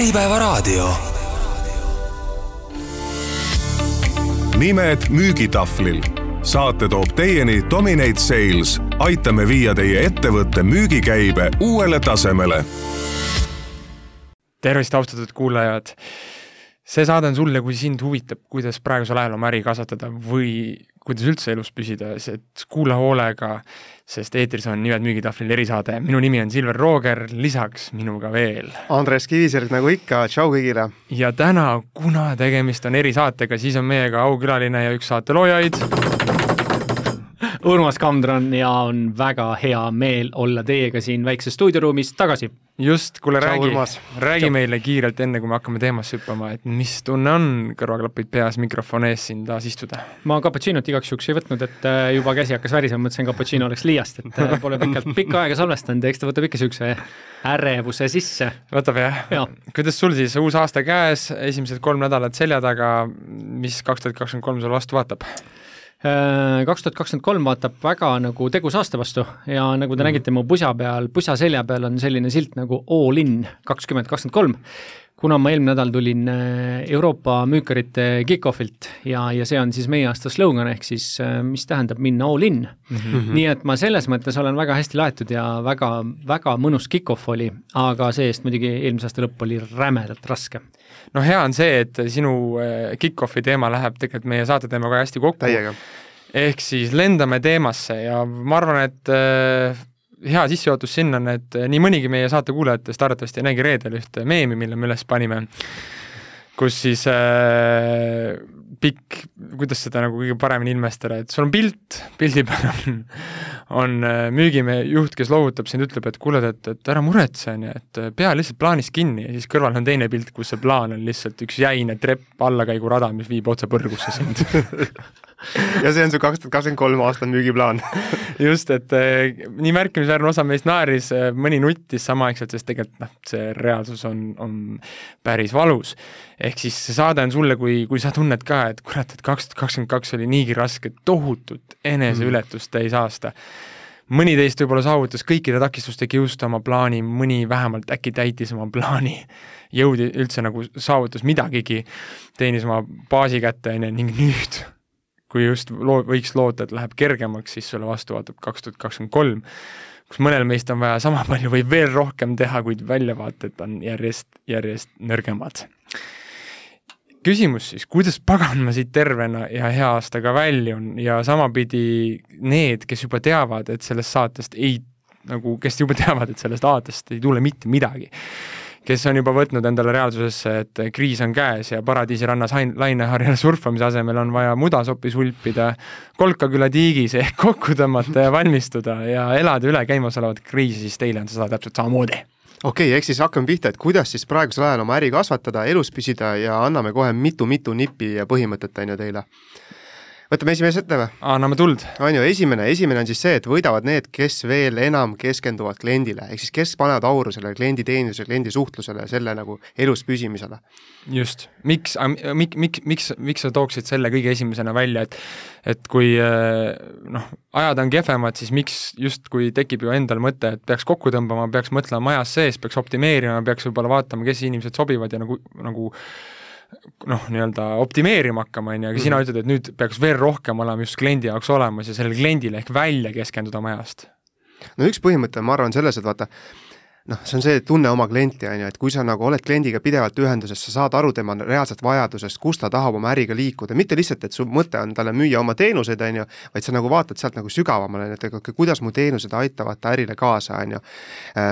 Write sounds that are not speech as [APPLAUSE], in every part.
Äripäevaraadio. nimed müügitahvlil. saate toob teieni Dominate Sales. aitame viia teie ettevõtte müügikäibe uuele tasemele. tervist, austatud kuulajad see saade on sulle, kui sind huvitab, kuidas praegusel ajal oma äri kasvatada või kuidas üldse elus püsida, et kuula hoolega, sest eetris on Nimed müügitahvlil erisaade. minu nimi on Silver Rooger, lisaks minuga veel Andres Kiviselg, nagu ikka, tšau kõigile! ja täna, kuna tegemist on erisaatega, siis on meiega aukülaline ja üks saate loojaid. Urmas Kamdran ja on väga hea meel olla teiega siin väikses stuudioruumis tagasi just, kuule Tšau, räägi räägi meile kiirelt, enne kui me hakkame teemasse hüppama, et mis tunne on kõrvaklapid peas, mikrofon ees siin taas istuda? ma cappuccino't igaks juhuks ei võtnud, et äh, juba käsi hakkas värisema, mõtlesin, cappuccino oleks liiast, et äh, pole pikalt, [LAUGHS] pikka aega salvestanud ja eks ta võtab ikka niisuguse ärevuse sisse. võtab jah ja.? kuidas sul siis uus aasta käes, esimesed kolm nädalat selja taga, mis kaks tuhat kakskümmend kolm sulle vastu vaatab? Äh, kaks tuhat kakskümmend kolm vaatab väga nagu tegus aasta vastu ja nagu te nägite mu pusa peal, pusa selja peal on selline silt nagu All in kakskümmend kakskümmend kolm. Kuna ma eelmine nädal tulin äh, Euroopa müükarite kick-off'ilt ja, ja see on siis meie aasta slogan, ehk siis äh, mis tähendab minna all in mm. -hmm. nii et ma selles mõttes olen väga hästi laetud ja väga, väga mõnus kick-off oli, aga see-eest muidugi eelmise aasta lõpp oli rämedalt raske. no hea on see, et sinu äh, kick-off'i teema läheb tegelikult meie saate teemaga hästi kokku. täiega. ehk siis lendame teemasse ja ma arvan, et äh, hea sissejuhatus sinna on, et äh, nii mõnigi meie saate kuulajatest arvatavasti nägi reedel ühte meemi, mille me üles panime, kus siis äh, pikk, kuidas seda nagu kõige paremini ilmestada, et sul on pilt, pildi peal on, [LAUGHS] on äh, müügimehe juht, kes loovutab sind, ütleb, et kuule, et, et ära muretse, on ju, et äh, pea lihtsalt plaanist kinni ja siis kõrval on teine pilt, kus see plaan on lihtsalt üks jäine trepp allakäigurada, mis viib otse põrgusse sind [LAUGHS] ja see on su kaks tuhat kakskümmend kolm aasta müügiplaan [LAUGHS] just, et eh, nii märkimisväärne osa meist naeris, mõni nuttis samaaegselt, sest tegelikult noh, see reaalsus on, on päris valus. ehk siis see saade on sulle, kui, kui sa tunned ka, et kurat, et kaks tuhat kakskümmend kaks oli niigi raske, tohutut eneseületust täis aasta. Mõni teist võib-olla saavutas kõikide takistuste kiuste oma plaani, mõni vähemalt äkki täitis oma plaani, jõudi üldse nagu saavutas midagigi, teenis oma baasi kätte, on ju, ning nüüd kui just loo-, võiks loota, et läheb kergemaks, siis sulle vastu vaatab kaks tuhat kakskümmend kolm, kus mõnel meist on vaja sama palju või veel rohkem teha, kuid väljavaated on järjest, järjest nõrgemad. Küsimus siis, kuidas pagan ma siit tervena ja hea aastaga väljun ja samapidi need, kes juba teavad, et sellest saatest ei, nagu, kes juba [LAUGHS] teavad, et sellest saatest ei tule mitte midagi kes on juba võtnud endale reaalsusesse, et kriis on käes ja paradiisirannas hain-, laineharjal [LAUGHS] surfamise asemel on vaja mudasopi sulpida, kolkaküla tiigis ehk kokku tõmmata ja valmistuda ja elada üle käimasolevat kriisi, siis teile on seda täpselt samamoodi. Okei okay,, eks siis hakkame pihta, et kuidas siis praegusel ajal oma äri kasvatada, elus püsida ja anname kohe mitu-mitu nippi ja põhimõtet, on ju, teile. Võtame esimese ette või? anname tuld. on ju, esimene, esimene on siis see, et võidavad need, kes veel enam keskenduvad kliendile, ehk siis kes panevad auru sellele klienditeenindusele, kliendi suhtlusele, selle nagu elus püsimisele. just, miks, mik-, miks, miks, miks sa tooksid selle kõige esimesena välja, et et kui eh, noh, ajad on kehvemad, siis miks justkui tekib ju endal mõte, et peaks kokku tõmbama, peaks mõtlema majas sees, peaks optimeerima, peaks võib-olla vaatama, kes inimesed sobivad ja nagu, nagu noh, nii-öelda optimeerima hakkama, on ju, aga sina Mhm. ütled, et nüüd peaks veel rohkem olema just kliendi jaoks olemas ja sellele kliendile ehk välja keskenduda majast. no üks põhimõte, ma arvan, selles, et vaata, noh, see on see, tunne oma klienti, on ju, et kui sa nagu oled kliendiga pidevalt ühenduses, sa saad aru tema reaalsest vajadusest, kus ta tahab oma äriga liikuda, mitte lihtsalt, et su mõte on talle müüa oma teenuseid, on ju, vaid sa nagu vaatad sealt nagu sügavamale, et aga kuidas mu teenused aitavad ta ärile kaasa, on ju.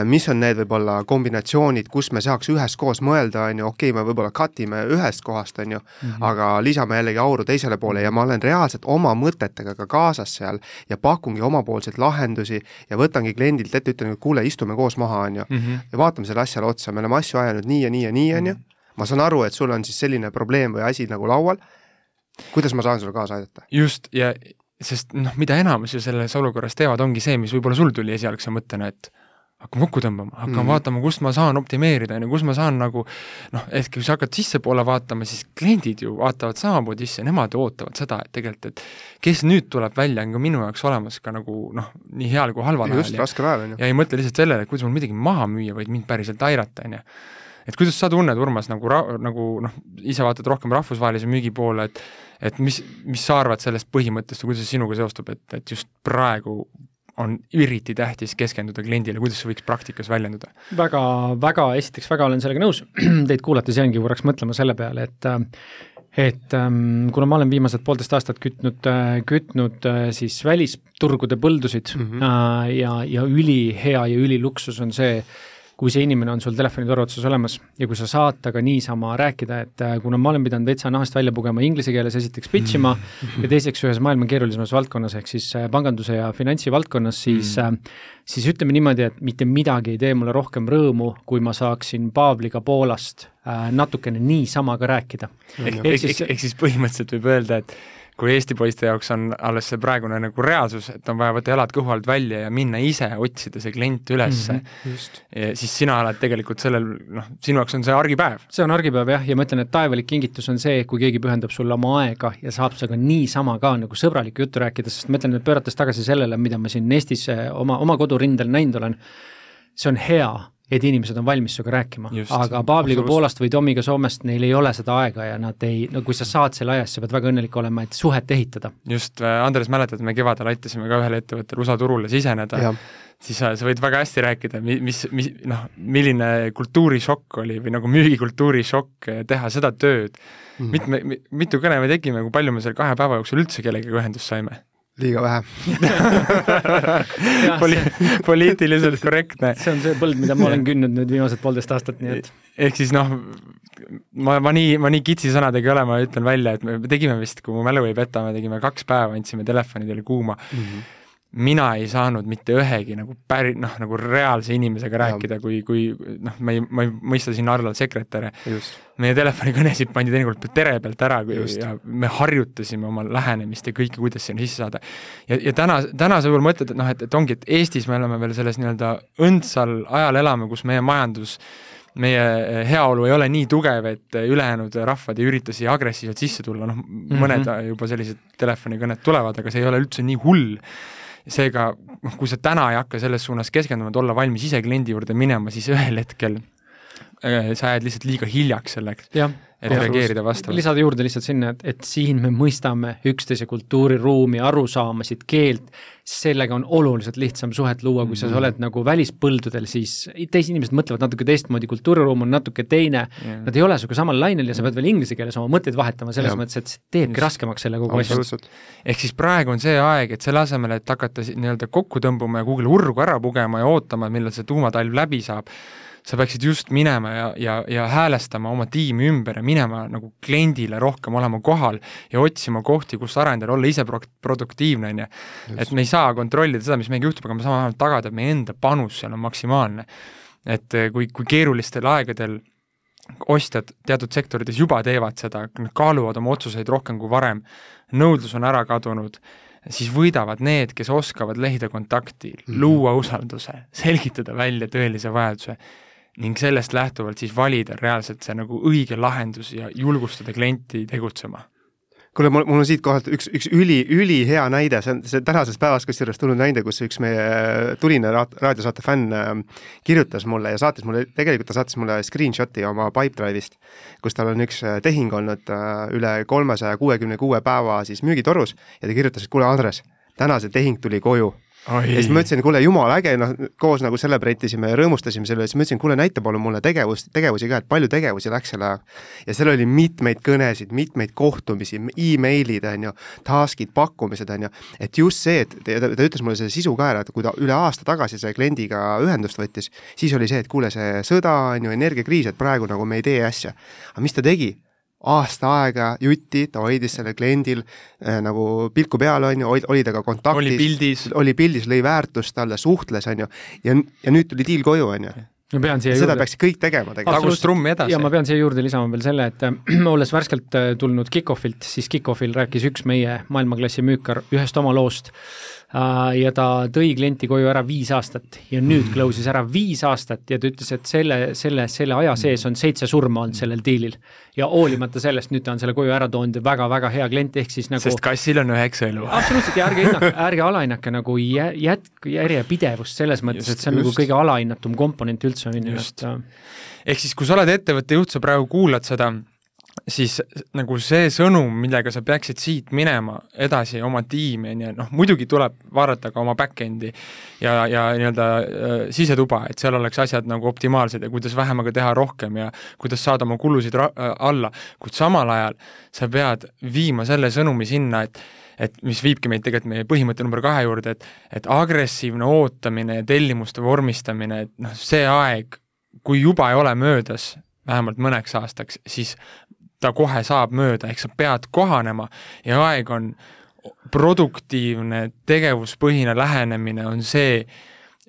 mis on need võib-olla kombinatsioonid, kus me saaks üheskoos mõelda, on ju, okei okay,, me võib-olla cut ime ühest kohast, on ju, aga lisame jällegi auru teisele poole ja ma olen reaalselt oma mõtetega ka kaasas seal ja pakungi omapoolseid lahendusi ja võtangi kliendilt ette, ütlen, et kuule, istume koos maha, on ju mm. -hmm. ja vaatame selle asjale otsa, me oleme asju ajanud nii ja nii ja nii, on ju. ma saan aru, et sul on siis selline probleem või asi nagu laual. kuidas ma saan sulle kaasa aidata? just, ja sest noh, mida enamus ju selles olukorras teevad, ongi see, mis võib-olla sul tuli esialgse mõttena, et hakkame kokku tõmbama, hakkame mm. -hmm. vaatama, kust ma saan optimeerida, on ju, kus ma saan nagu noh, ehk kui sa hakkad sissepoole vaatama, siis kliendid ju vaatavad samamoodi sisse, nemad ju ootavad seda, et tegelikult, et kes nüüd tuleb välja, on ka minu jaoks olemas ka nagu noh, nii heal kui halval just, ajal ja raskel ajal, on ju. ja ei mõtle lihtsalt sellele, et kuidas mul midagi maha müüa, vaid mind päriselt aidata, on ju. et kuidas sa tunned, Urmas, nagu ra-, nagu noh, ise vaatad rohkem rahvusvahelise müügi poole, et et mis, mis sa arvad sellest põhimõttest või kuidas see sinuga seostub, et, et just praegu on eriti tähtis keskenduda kliendile, kuidas see võiks praktikas väljenduda? väga, väga, esiteks väga olen sellega nõus, [CLEARS THROAT] teid kuulates jäingi korraks mõtlema selle peale, et et ähm, kuna ma olen viimased poolteist aastat kütnud äh,, kütnud äh, siis välisturgude põldusid mm -hmm. ja, ja ülihea ja üliluksus on see, kui see inimene on sul telefonitoru otsas olemas ja kui sa saad temaga niisama rääkida, et äh, kuna ma olen pidanud veitsa nahast välja pugema inglise keeles esiteks pitch ima mm. ja teiseks ühes maailma keerulisemas valdkonnas, ehk siis äh, panganduse ja finantsi valdkonnas, siis mm. siis ütleme niimoodi, et mitte midagi ei tee mulle rohkem rõõmu, kui ma saaksin Pavliga Poolast natukene niisama ka rääkida. ehk siis, ehk siis põhimõtteliselt võib öelda, et kui Eesti poiste jaoks on alles see praegune nagu reaalsus, et on vaja võtta jalad kõhu alt välja ja minna ise otsida see klient üles mm, -hmm, siis sina oled tegelikult sellel, noh, sinu jaoks on see argipäev. see on argipäev jah, ja ma ütlen, et taevalik kingitus on see, kui keegi pühendab sulle oma aega ja saab sinuga niisama ka nagu sõbralikku juttu rääkida, sest ma ütlen, et pöörates tagasi sellele, mida ma siin Eestis oma, oma kodurindel näinud olen, see on hea et inimesed on valmis sinuga rääkima, aga Pavliga Poolast või Tomiga Soomest, neil ei ole seda aega ja nad ei, no kui sa saad selle aja, siis sa pead väga õnnelik olema, et suhet ehitada. just, äh, Andres, mäletad, me kevadel aitasime ka ühel ettevõttel USA turule siseneda, siis sa, sa võid väga hästi rääkida, mis, mis noh, milline kultuurishokk oli või nagu müügikultuuri šokk äh, teha seda tööd. Mm.. mitme, mitu kõne me tegime, kui palju me seal kahe päeva jooksul üldse kellegagi ühendust saime liiga vähe [LAUGHS] Poli-, [LAUGHS] poliitiliselt [LAUGHS] korrektne. see on see põld, mida ma olen künnud nüüd viimased poolteist aastat, nii et ehk siis noh, ma, ma nii, ma nii kitsi sõnadega ei ole, ma ütlen välja, et me tegime vist, kui mu mälu ei peta, me tegime kaks päeva, andsime telefonidele kuuma mm. -hmm mina ei saanud mitte ühegi nagu päri-, noh, nagu reaalse inimesega rääkida, kui, kui noh, ma ei, ma ei mõista sinna alla sekretäre. meie telefonikõnesid pandi teinekord tere pealt ära kui, ja me harjutasime oma lähenemist ja kõike, kuidas sinna sisse saada. ja, ja täna, täna sa võib-olla mõtled, et noh, et, et ongi, et Eestis me oleme veel selles nii-öelda õndsal ajal elame, kus meie majandus meie heaolu ei ole nii tugev, et ülejäänud rahvad ei ürita siia agressiivselt sisse tulla, noh, mõned mm -hmm. juba sellised telefonikõned tulevad, aga see ei ole üldse nii hull seega noh, kui sa täna ei hakka selles suunas keskenduma, et olla valmis ise kliendi juurde minema, siis ühel hetkel äh, sa jääd lihtsalt liiga hiljaks selleks, et reageerida vastavalt. lisada juurde lihtsalt sinna, et, et siin me mõistame üksteise kultuuriruumi, arusaamasid, keelt, sellega on oluliselt lihtsam suhet luua, kui mm -hmm. sa oled nagu välispõldudel, siis teised inimesed mõtlevad natuke teistmoodi, kultuuriruum on natuke teine yeah., nad ei ole sinuga samal lainel ja sa pead veel inglise keeles oma mõtteid vahetama, selles yeah. mõttes, et see teebki raskemaks selle kogu asja. ehk siis praegu on see aeg, et selle asemel, et hakata nii-öelda kokku tõmbuma ja kuhugi urgu ära pugema ja ootama, millal see tuumatalv läbi saab, sa peaksid just minema ja, ja, ja häälestama oma tiimi ümber ja minema nagu kliendile rohkem olema kohal ja otsima kohti, kus arendada, olla ise pro-, produktiivne, on ju. et me ei saa kontrollida seda, mis meiega juhtub, aga me saame vähemalt tagada, et meie enda panus seal on maksimaalne. et eh, kui, kui keerulistel aegadel ostjad teatud sektorites juba teevad seda, nad kaaluvad oma otsuseid rohkem kui varem, nõudlus on ära kadunud, siis võidavad need, kes oskavad lehida kontakti mm, -hmm. luua usalduse, selgitada välja tõelise vajaduse ning sellest lähtuvalt siis valida reaalselt see nagu õige lahendus ja julgustada klienti tegutsema. Kuule, mul, mul on siit kohalt üks, üks üli, ülihea näide, see on, see tänasest päevast kusjuures tulnud näide, kus üks meie tuline raadiosaate fänn äh, kirjutas mulle ja saatis mulle, tegelikult ta saatis mulle screenshot'i oma Pipedrive'ist, kus tal on üks äh, tehing olnud äh, üle kolmesaja kuuekümne kuue päeva siis müügitorus ja ta kirjutas, et kuule, Andres, täna see tehing tuli koju ja siis ma ütlesin, kuule, jumala äge, noh, koos nagu celebrate isime ja rõõmustasime selle üle, siis ma ütlesin, kuule, näita palun mulle tegevust, tegevusi ka, et palju tegevusi läks selle ajaga. ja seal oli mitmeid kõnesid, mitmeid kohtumisi e, email'id, on ju, task'id, pakkumised, on ju, et just see, et ta, ta ütles mulle selle sisu ka ära, et kui ta üle aasta tagasi selle kliendiga ühendust võttis, siis oli see, et kuule, see sõda, on ju, energiakriis, et praegu nagu me ei tee asja. aga mis ta tegi? Aasta aega jutti, ta hoidis sellel kliendil äh, nagu pilku peal, on ju, oli temaga kontaktis. oli pildis. oli pildis, lõi väärtust talle, suhtles, on ju, ja, ja nüüd tuli diil koju, on ju ma pean siia seda juurde... peaks kõik tegema tegelikult. tagus trummi edasi. ja ma pean siia juurde lisama veel selle, et äh, [CLEARS THROAT] olles värskelt äh, tulnud Kick-Offilt, siis Kick-Offil rääkis üks meie maailmaklassi müükar ühest oma loost Uh, ja ta tõi klienti koju ära viis aastat ja nüüd close'is ära viis aastat ja ta ütles, et selle, selle, selle aja sees on seitse surma olnud sellel diilil. ja hoolimata sellest, nüüd ta on selle koju ära toonud ja väga-väga hea klient, ehk siis nagu sest kassil on üheksa elu. absoluutselt ja ärge hinnake, [LAUGHS] ärge alahinnake nagu jä-, jätk-, järjepidevust selles mõttes, et see on just. nagu kõige alahinnatum komponent üldse, on ju, et ehk siis, kui sa oled ettevõtte juht, sa praegu kuulad seda, siis nagu see sõnum, millega sa peaksid siit minema edasi oma tiimi, on ju, noh muidugi tuleb vaadata ka oma back-end'i ja, ja nii-öelda äh, sisetuba, et seal oleks asjad nagu optimaalsed ja kuidas vähemaga teha rohkem ja kuidas saada oma kulusid ra-, äh, alla, kuid samal ajal sa pead viima selle sõnumi sinna, et et mis viibki meid tegelikult meie põhimõtte number kahe juurde, et et agressiivne ootamine ja tellimuste vormistamine, et noh, see aeg, kui juba ei ole möödas, vähemalt mõneks aastaks, siis ta kohe saab mööda, ehk sa pead kohanema ja aeg on produktiivne, tegevuspõhine lähenemine on see,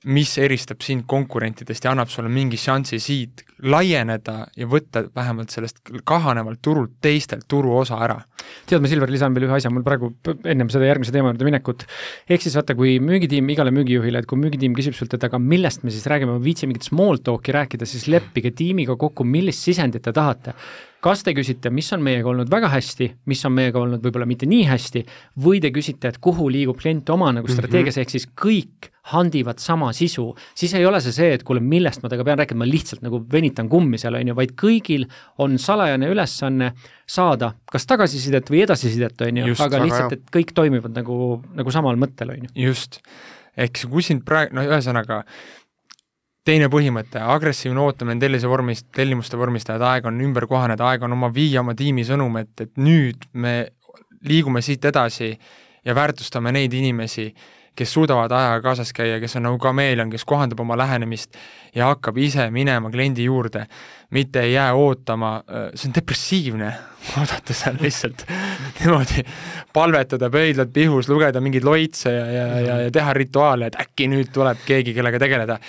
mis eristab sind konkurentidest ja annab sulle mingi šansi siit laieneda ja võtta vähemalt sellest kahanevalt turult teistelt turuosa ära. tead, ma Silver lisan veel ühe asja, mul praegu ennem seda järgmise teema juurde minekut, ehk siis vaata, kui müügitiim igale müügijuhile, et kui müügitiim küsib sult, et aga millest me siis räägime, ma viitsin mingit small talk'i rääkida, siis leppige tiimiga kokku, millist sisendit te tahate kas te küsite, mis on meiega olnud väga hästi, mis on meiega olnud võib-olla mitte nii hästi, või te küsite, et kuhu liigub klient oma nagu mhm. strateegias mm, -hmm. ehk siis kõik handivad sama sisu, siis ei ole see see, et kuule, millest ma temaga pean rääkima, ma lihtsalt nagu venitan kummi seal, on ju, vaid kõigil on salajane ülesanne saada kas tagasisidet või edasisidet, on ju, aga lihtsalt, et kõik toimivad nagu, nagu samal mõttel, on ju. just, ehk kui sind praegu, no ühesõnaga, teine põhimõte, agressiivne ootamine tellise vormist, tellimuste vormistajad, aeg on ümber kohaneda, aeg on oma, viia oma tiimi sõnum, et, et nüüd me liigume siit edasi ja väärtustame neid inimesi, kes suudavad ajaga kaasas käia, kes on nagu kameelion, kes kohandab oma lähenemist ja hakkab ise minema kliendi juurde, mitte ei jää ootama, see on depressiivne, [LAUGHS] oodata seal lihtsalt [LAUGHS] niimoodi, palvetada pöidlad pihus, lugeda mingeid loitse ja, ja, ja, ja teha rituaale, et äkki nüüd tuleb keegi, kellega tegeleda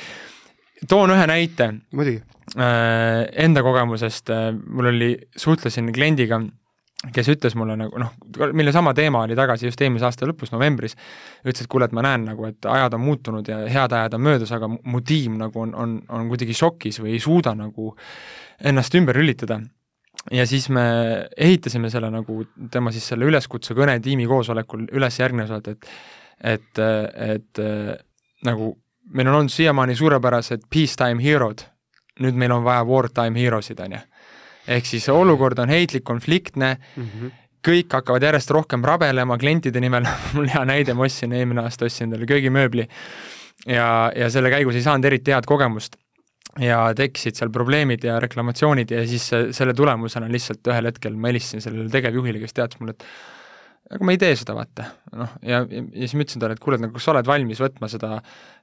toon ühe näite. muidugi. Äh, enda kogemusest, äh, mul oli, suhtlesin kliendiga, kes ütles mulle nagu noh, mille sama teema oli tagasi just eelmise aasta lõpus, novembris, ütles, et kuule, et ma näen nagu, et ajad on muutunud ja head ajad on möödas, aga mu tiim nagu on, on, on kuidagi šokis või ei suuda nagu ennast ümber lülitada ja siis me ehitasime selle nagu, tema siis selle üleskutse kõne tiimi koosolekul üles järgnevalt, et et, et, et nagu meil on olnud siiamaani suurepärased peacetime hero'd, nüüd meil on vaja wartime hero'sid, on ju. ehk siis olukord on heitlik, konfliktne. Mm, -hmm. kõik hakkavad järjest rohkem rabelema klientide nimel. [LAUGHS] Mul hea näide, ma ostsin eelmine aasta, ostsin endale köögimööbli. Ja, ja selle käigus ei saanud eriti head kogemust. Ja tekkisid seal probleemid ja reklamatsioonid ja siis selle tulemusena lihtsalt ühel hetkel ma helistasin sellele tegevjuhile, kes teatas mulle, et aga ma ei tee seda, vaata. noh, ja, ja siis ma ütlesin talle, et kuule, et nagu kas sa oled valmis võtma seda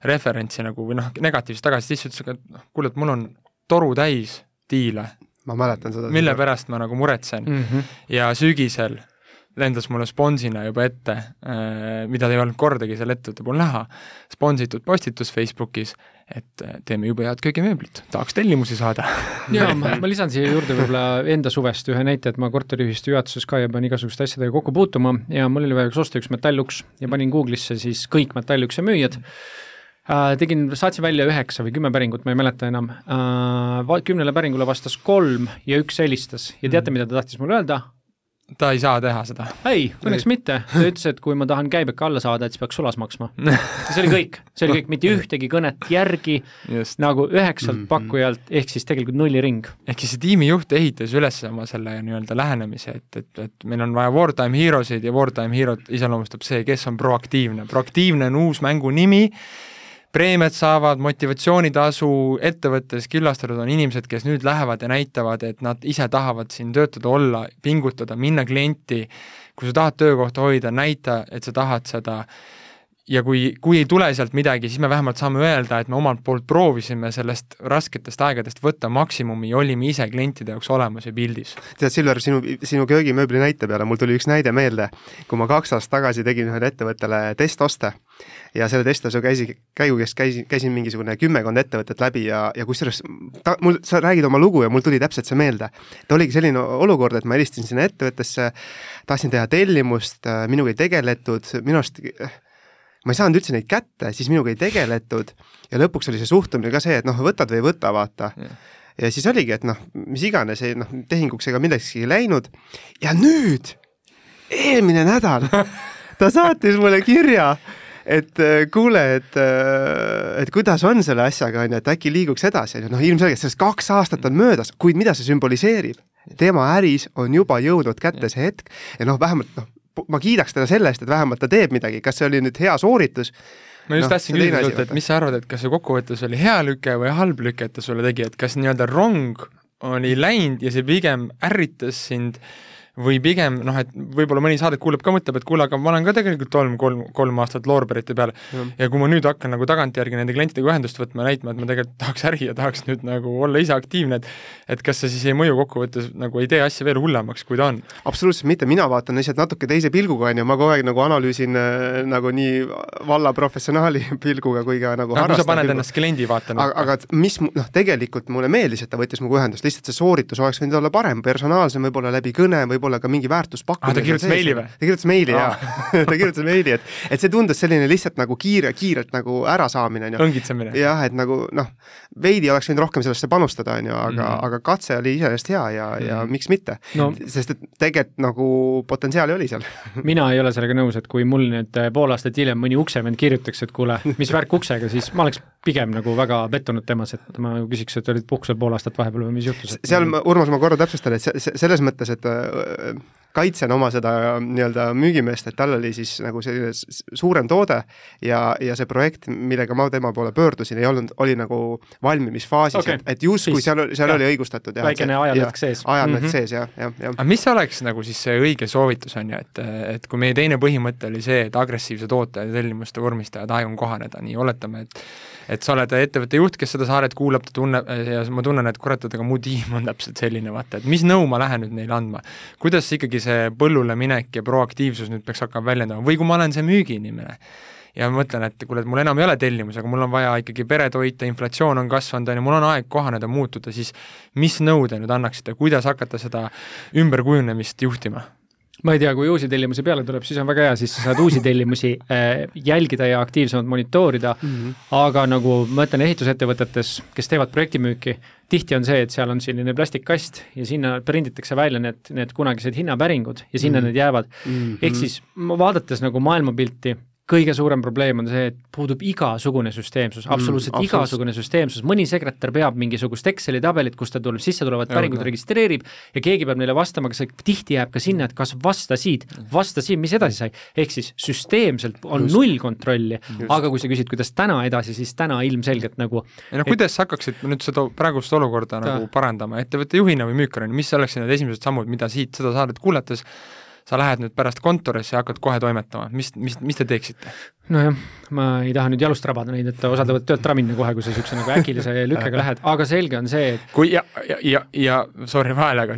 referentsi nagu või noh, negatiivset tagasisidet, siis ütles, et noh, kuule, et mul on toru täis diile. ma mäletan seda. mille seda. pärast ma nagu muretsen mm. -hmm. ja sügisel lendas mulle sponsina juba ette, äh, mida ei olnud kordagi selle ettevõtte puhul näha, sponsitud postitus Facebookis, et äh, teeme jube head köögimööblit, tahaks tellimusi saada. [LAUGHS] Jaa, ma, ma lisan siia juurde võib-olla enda suvest ühe näite, et ma korteriühistu juhatuses ka ja pean igasuguste asjadega kokku puutuma ja mul oli vaja üks osta üks metalluks ja panin Google'isse siis kõik metallukse müüjad. Äh,, tegin, saatsin välja üheksa või kümme päringut, ma ei mäleta enam. Äh,, kümnele päringule vastas kolm ja üks helistas. Ja teate, mida ta tahtis mulle öelda? Ta ei saa teha seda. ei, õnneks mitte, ta ütles, et kui ma tahan käibeka alla saada, et siis peaks sulas maksma. [LAUGHS] see oli kõik, see oli kõik, mitte ühtegi kõnet järgi Just. nagu üheksalt mm -hmm. pakkujalt, ehk siis tegelikult nulliring. ehk siis see tiimijuht ehitas üles oma selle nii-öelda lähenemise, et, et, et meil on vaja wartime hero'sid ja wartime hero'd iseloomustab see, kes on proaktiivne. proaktiivne on uus mängu nimi preemiat saavad, motivatsioonitasu ettevõttes külastatud on inimesed, kes nüüd lähevad ja näitavad, et nad ise tahavad siin töötada, olla, pingutada, minna klienti, kui sa tahad töökohta hoida, näita, et sa tahad seda ja kui, kui ei tule sealt midagi, siis me vähemalt saame öelda, et me omalt poolt proovisime sellest rasketest aegadest võtta maksimumi ja olime ise klientide jaoks olemas ja pildis. tead, Silver, sinu, sinu köögimööbli näite peale mul tuli üks näide meelde, kui ma kaks aastat tagasi tegin ühele ettevõttele testoste ja selle testluse käisi, käigu käest käisin, käisin mingisugune kümmekond ettevõtet läbi ja, ja kusjuures ta, mul, sa räägid oma lugu ja mul tuli täpselt see meelde. et oligi selline olukord, et ma helistasin sinna ettevõttesse, tahtsin teha tellimust, minuga ei tegeletud, minu arust ma ei saanud üldse neid kätte, siis minuga ei tegeletud. Ja lõpuks oli see suhtumine ka see, et noh, võtad või ei võta, vaata. Ja siis oligi, et noh, mis iganes, noh, tehinguks ega millekski ei läinud. Ja nüüd, eelmine nädal [LAUGHS] ta saatis mulle kirja, et äh, kuule, et, äh, et kuidas on selle asjaga, on ju, et äkki liiguks edasi, on ju, noh, ilmselgelt sellest kaks aastat on möödas, kuid mida see sümboliseerib? tema äris on juba jõudnud kätte see hetk. Ja noh, vähemalt noh, ma kiidaks teda selle eest, et vähemalt ta teeb midagi, kas see oli nüüd hea sooritus? Ma just no, tahtsin küsida sult, et mis sa arvad, et kas see kokkuvõttes oli hea lüke või halb lüke, et ta sulle tegi, et kas nii-öelda rong oli läinud ja see pigem ärritas sind või pigem noh, et võib-olla mõni saadet kuulab ka, mõtleb, et kuule, aga ma olen ka tegelikult olnud kolm, kolm aastat loorberite peal mm. ja kui ma nüüd hakkan nagu tagantjärgi nende klientidega ühendust võtma ja näitama, et ma tegelikult [LAUGHS] tahaks äri ja tahaks nüüd nagu olla ise aktiivne, et et kas see siis ei mõju kokkuvõttes nagu ei tee asja veel hullemaks, kui ta on? absoluutselt mitte, mina vaatan lihtsalt natuke teise pilguga, on ju, ma kogu aeg nagu analüüsin äh, nagu nii valla professionaali [LAUGHS] pilguga kui ka nagu no, kui sa paned pilguga. ennast kliendi vaatama. aga, aga mis noh, tegelikult mulle meeldis, et ta võttis minuga ühendust, lihtsalt see sooritus oleks võinud olla parem, personaalsem, võib-olla läbi kõne, võib-olla võib-olla ka mingi väärtuspakkumine ah,. ta kirjutas meili või? ta kirjutas meili ah. jaa [LAUGHS] ta kirjutas meili, et, et see tundus selline lihtsalt nagu kiire, kiirelt nagu ärasaamine, on ju. õngitsemine. jah, et nagu noh, veidi oleks võinud rohkem sellesse panustada, on ju, aga mm, -hmm. aga katse oli iseenesest hea ja mm, -hmm. ja miks mitte no.. sest et tegelikult nagu potentsiaali oli seal [LAUGHS] mina ei ole sellega nõus, et kui mul nüüd äh, pool aastat hiljem mõni uksevend kirjutaks, et kuule, mis värk uksega, siis ma oleks pigem nagu väga pettunud temas, et ma küsiks, et olid puhkusel pool aastat vahepeal või mis juhtus? seal, Urmas, ma korra täpsustan, et see, selles mõttes, et kaitsen oma seda nii-öelda müügimeest, et tal oli siis nagu selline suurem toode ja, ja see projekt, millega ma tema poole pöördusin, ei olnud, oli nagu valmimisfaasis okay., et, et justkui seal, seal ja. oli õigustatud. väikene ajalõtk sees. ajalõtk mm -hmm. sees, jah, jah, jah. aga mis oleks nagu siis see õige soovitus, on ju, et, et kui meie teine põhimõte oli see, et agressiivse toote ja tellimuste vormistajad aeg on kohaneda, nii oletame, et et sa oled ettevõtte juht, kes seda saaret kuulab, ta tunneb ja ma tunnen, et kurat, aga mu tiim on täpselt selline, vaata, et mis nõu ma lähen nüüd neile andma. kuidas ikkagi see põllule minek ja proaktiivsus nüüd peaks hakkama väljendama või kui ma olen see müügiinimene ja ma mõtlen, et kuule, et mul enam ei ole tellimus, aga mul on vaja ikkagi pere toita, inflatsioon on kasvanud, on ju, mul on aeg kohaneda, muutuda, siis mis nõu te nüüd annaksite, kuidas hakata seda ümberkujunemist juhtima? Ma ei tea, kui uusi tellimusi peale tuleb, siis on väga hea, siis sa saad uusi tellimusi [LAUGHS] äh, jälgida ja aktiivsemalt monitoorida mm, -hmm. aga nagu ma ütlen, ehitusettevõtetes, kes teevad projektimüüki, tihti on see, et seal on selline plastikkast ja sinna prinditakse välja need, need kunagised hinnapäringud ja sinna mm -hmm. need jäävad mm. -hmm. ehk siis vaadates nagu maailmapilti, kõige suurem probleem on see, et puudub igasugune süsteemsus, mm, absoluutselt mm, igasugune süsteemsus, mõni sekretär peab mingisugust Exceli tabelit, kus ta tuleb, sisse tulevad päringud registreerib ja keegi peab neile vastama, kas see tihti jääb ka sinna, et kas vastasid, vastasid, mis edasi sai, ehk siis süsteemselt on Just. null kontrolli, aga kui sa küsid, kuidas täna edasi, siis täna ilmselgelt nagu ei no kuidas sa hakkaksid nüüd seda praegust olukorda ta... nagu parandama? Ettevõtte juhina või müükarina, mis oleksid need esimesed sammud, mida siit seda saadet kuulates sa lähed nüüd pärast kontorisse ja hakkad kohe toimetama, mis, mis, mis te teeksite? nojah, ma ei taha nüüd jalust rabada neid, et osad võivad töölt ära minna kohe, kui sa niisuguse nagu äkilise [LAUGHS] lükkega lähed, aga selge on see, et kui ja, ja, ja, ja sorry vahele, aga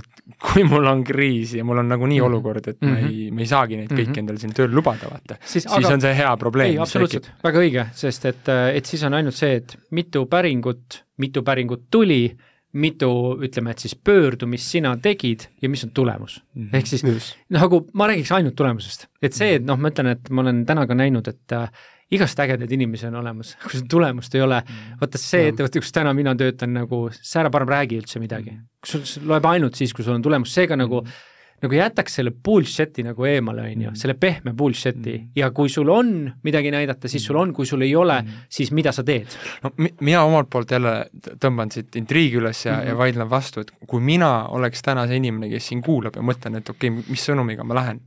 kui mul on kriis ja mul on nagunii mm -hmm. olukord, et mm -hmm. ma ei, mhm. ma ei saagi neid kõiki mm -hmm. endale siin tööl lubada, vaata, siis, siis aga, on see hea probleem. ei, absoluutselt, väga õige, sest et, et siis on ainult see, et mitu päringut, mitu päringut tuli mitu, ütleme, et siis pöördumist sina tegid ja mis on tulemus mm. -hmm. ehk siis Just. nagu ma räägiks ainult tulemusest, et see, et noh, ma ütlen, et ma olen täna ka näinud, et äh, igast ägedaid inimesi on olemas, [LAUGHS] kui seda tulemust ei ole, mhm. vaata see ettevõte, kus täna mina töötan, nagu sa ära parem räägi üldse midagi. Mhm. sul loeb ainult siis, kui sul on tulemus, seega nagu mm -hmm nagu jätaks selle bullshit'i nagu eemale, on ju, mm. selle pehme bullshit'i mm. ja kui sul on midagi näidata, siis sul on, kui sul ei ole, mm. siis mida sa teed? no mi-, mina omalt poolt jälle tõmban siit intriigi üles ja mm, -hmm. ja vaidlen vastu, et kui mina oleks täna see inimene, kes siin kuulab ja mõtlen, et okei okay,, mis sõnumiga ma lähen,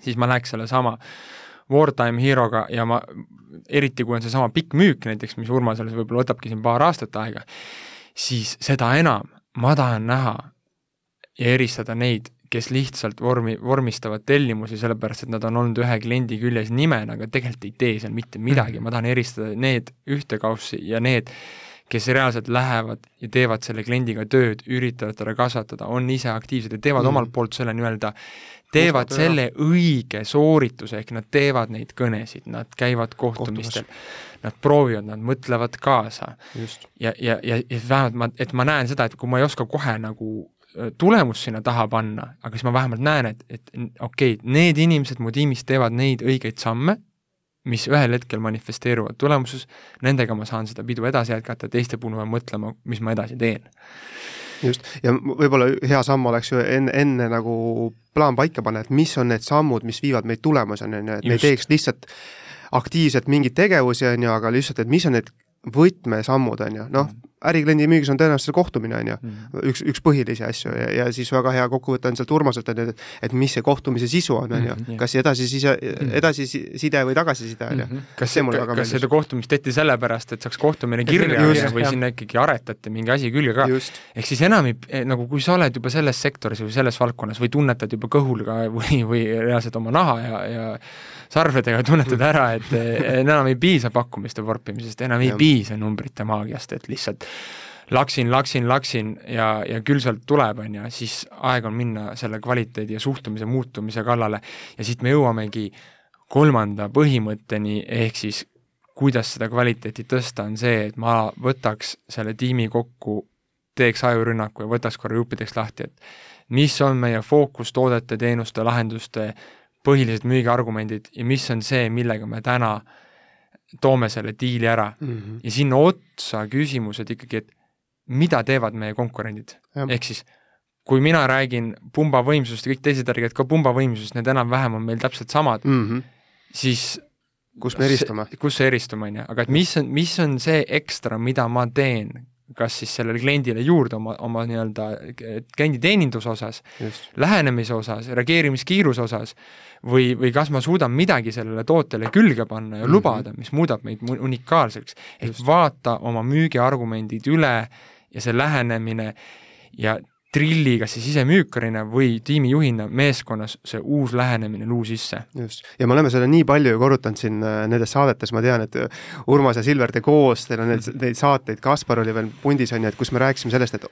siis ma läheks sellesama Wartime Hero'ga ja ma, eriti kui on seesama pikk müük näiteks, mis Urmasel võib-olla võtabki siin paar aastat aega, siis seda enam ma tahan näha ja eristada neid kes lihtsalt vormi, vormistavad tellimusi sellepärast, et nad on olnud ühe kliendi küljes nimena, aga tegelikult ei tee seal mitte midagi, ma tahan eristada need ühtekaussi ja need, kes reaalselt lähevad ja teevad selle kliendiga tööd, üritavad teda kasvatada, on ise aktiivsed ja teevad mm. omalt poolt selle nii-öelda, teevad Musta selle õige soorituse, ehk nad teevad neid kõnesid, nad käivad kohtumistel, nad proovivad, nad mõtlevad kaasa. ja, ja, ja, ja vähemalt ma, et ma näen seda, et kui ma ei oska kohe nagu tulemust sinna taha panna, aga siis ma vähemalt näen, et, et okei okay,, need inimesed mu tiimis teevad neid õigeid samme, mis ühel hetkel manifesteeruvad tulemuses, nendega ma saan seda pidu edasi jätkata, teiste puhul ma pean mõtlema, mis ma edasi teen. Just, ja võib-olla hea samm oleks ju enne, enne nagu plaan paika panna, et mis on need sammud, mis viivad meid tulemuseni, on ju, et me ei teeks lihtsalt aktiivselt mingeid tegevusi, on ju, aga lihtsalt, et mis on need võtmesammud, on ju, noh, ärikliendi müügis on tõenäoliselt see kohtumine, on ju, mm. üks, üks põhilisi asju ja, ja siis väga hea kokkuvõte on sealt Urmaselt, on ju, et et mis see kohtumise sisu on, on ju, mm-hmm. kas edasiside, mm-hmm. edasiside või tagasiside, on ju. Mm-hmm. kas see, kas seda kohtumist tehti sellepärast, et saaks kohtumine kirja just, või jah. sinna ikkagi aretati mingi asi külge ka. ehk siis enam ei, eh, nagu kui sa oled juba selles sektoris või selles valdkonnas või tunnetad juba kõhul ka [LAUGHS] või, või reaalselt oma naha ja, ja sarvedega tunnetad ära, et enam ei piisa pakkumiste vorpimisest, enam ei piisa numbrite maagiast, et lihtsalt laksin, laksin, laksin ja, ja küll sealt tuleb, on ju, siis aeg on minna selle kvaliteedi ja suhtumise muutumise kallale. Ja siit me jõuamegi kolmanda põhimõtteni, ehk siis kuidas seda kvaliteeti tõsta, on see, et ma võtaks selle tiimi kokku, teeks ajurünnaku ja võtaks korra juppideks lahti, et mis on meie fookus toodete, teenuste, lahenduste põhilised müügiargumendid ja mis on see, millega me täna toome selle diili ära mm. -hmm. ja sinna otsa küsimused ikkagi, et mida teevad meie konkurendid, ehk siis kui mina räägin pumbavõimsusest ja kõik teised räägivad ka pumbavõimsusest, need enam-vähem on meil täpselt samad mm, -hmm. siis kus me eristume? kus see eristume, on ju, aga et mis on, mis on see ekstra, mida ma teen kas siis sellele kliendile juurde oma, oma nii-öelda klienditeeninduse osas, lähenemise osas, reageerimiskiiruse osas, või, või kas ma suudan midagi sellele tootele külge panna ja mm -hmm. lubada, mis muudab meid unikaalseks. ehk vaata oma müügiargumendid üle ja see lähenemine ja trilli, kas siis sisemüükarina või tiimijuhina meeskonnas see uus lähenemine luu sisse. just, ja me oleme seda nii palju ju korrutanud siin äh, nendes saadetes, ma tean, et Urmas ja Silver, te koos, teil on neid, neid saateid, Kaspar oli veel pundis, on ju, et kus me rääkisime sellest, et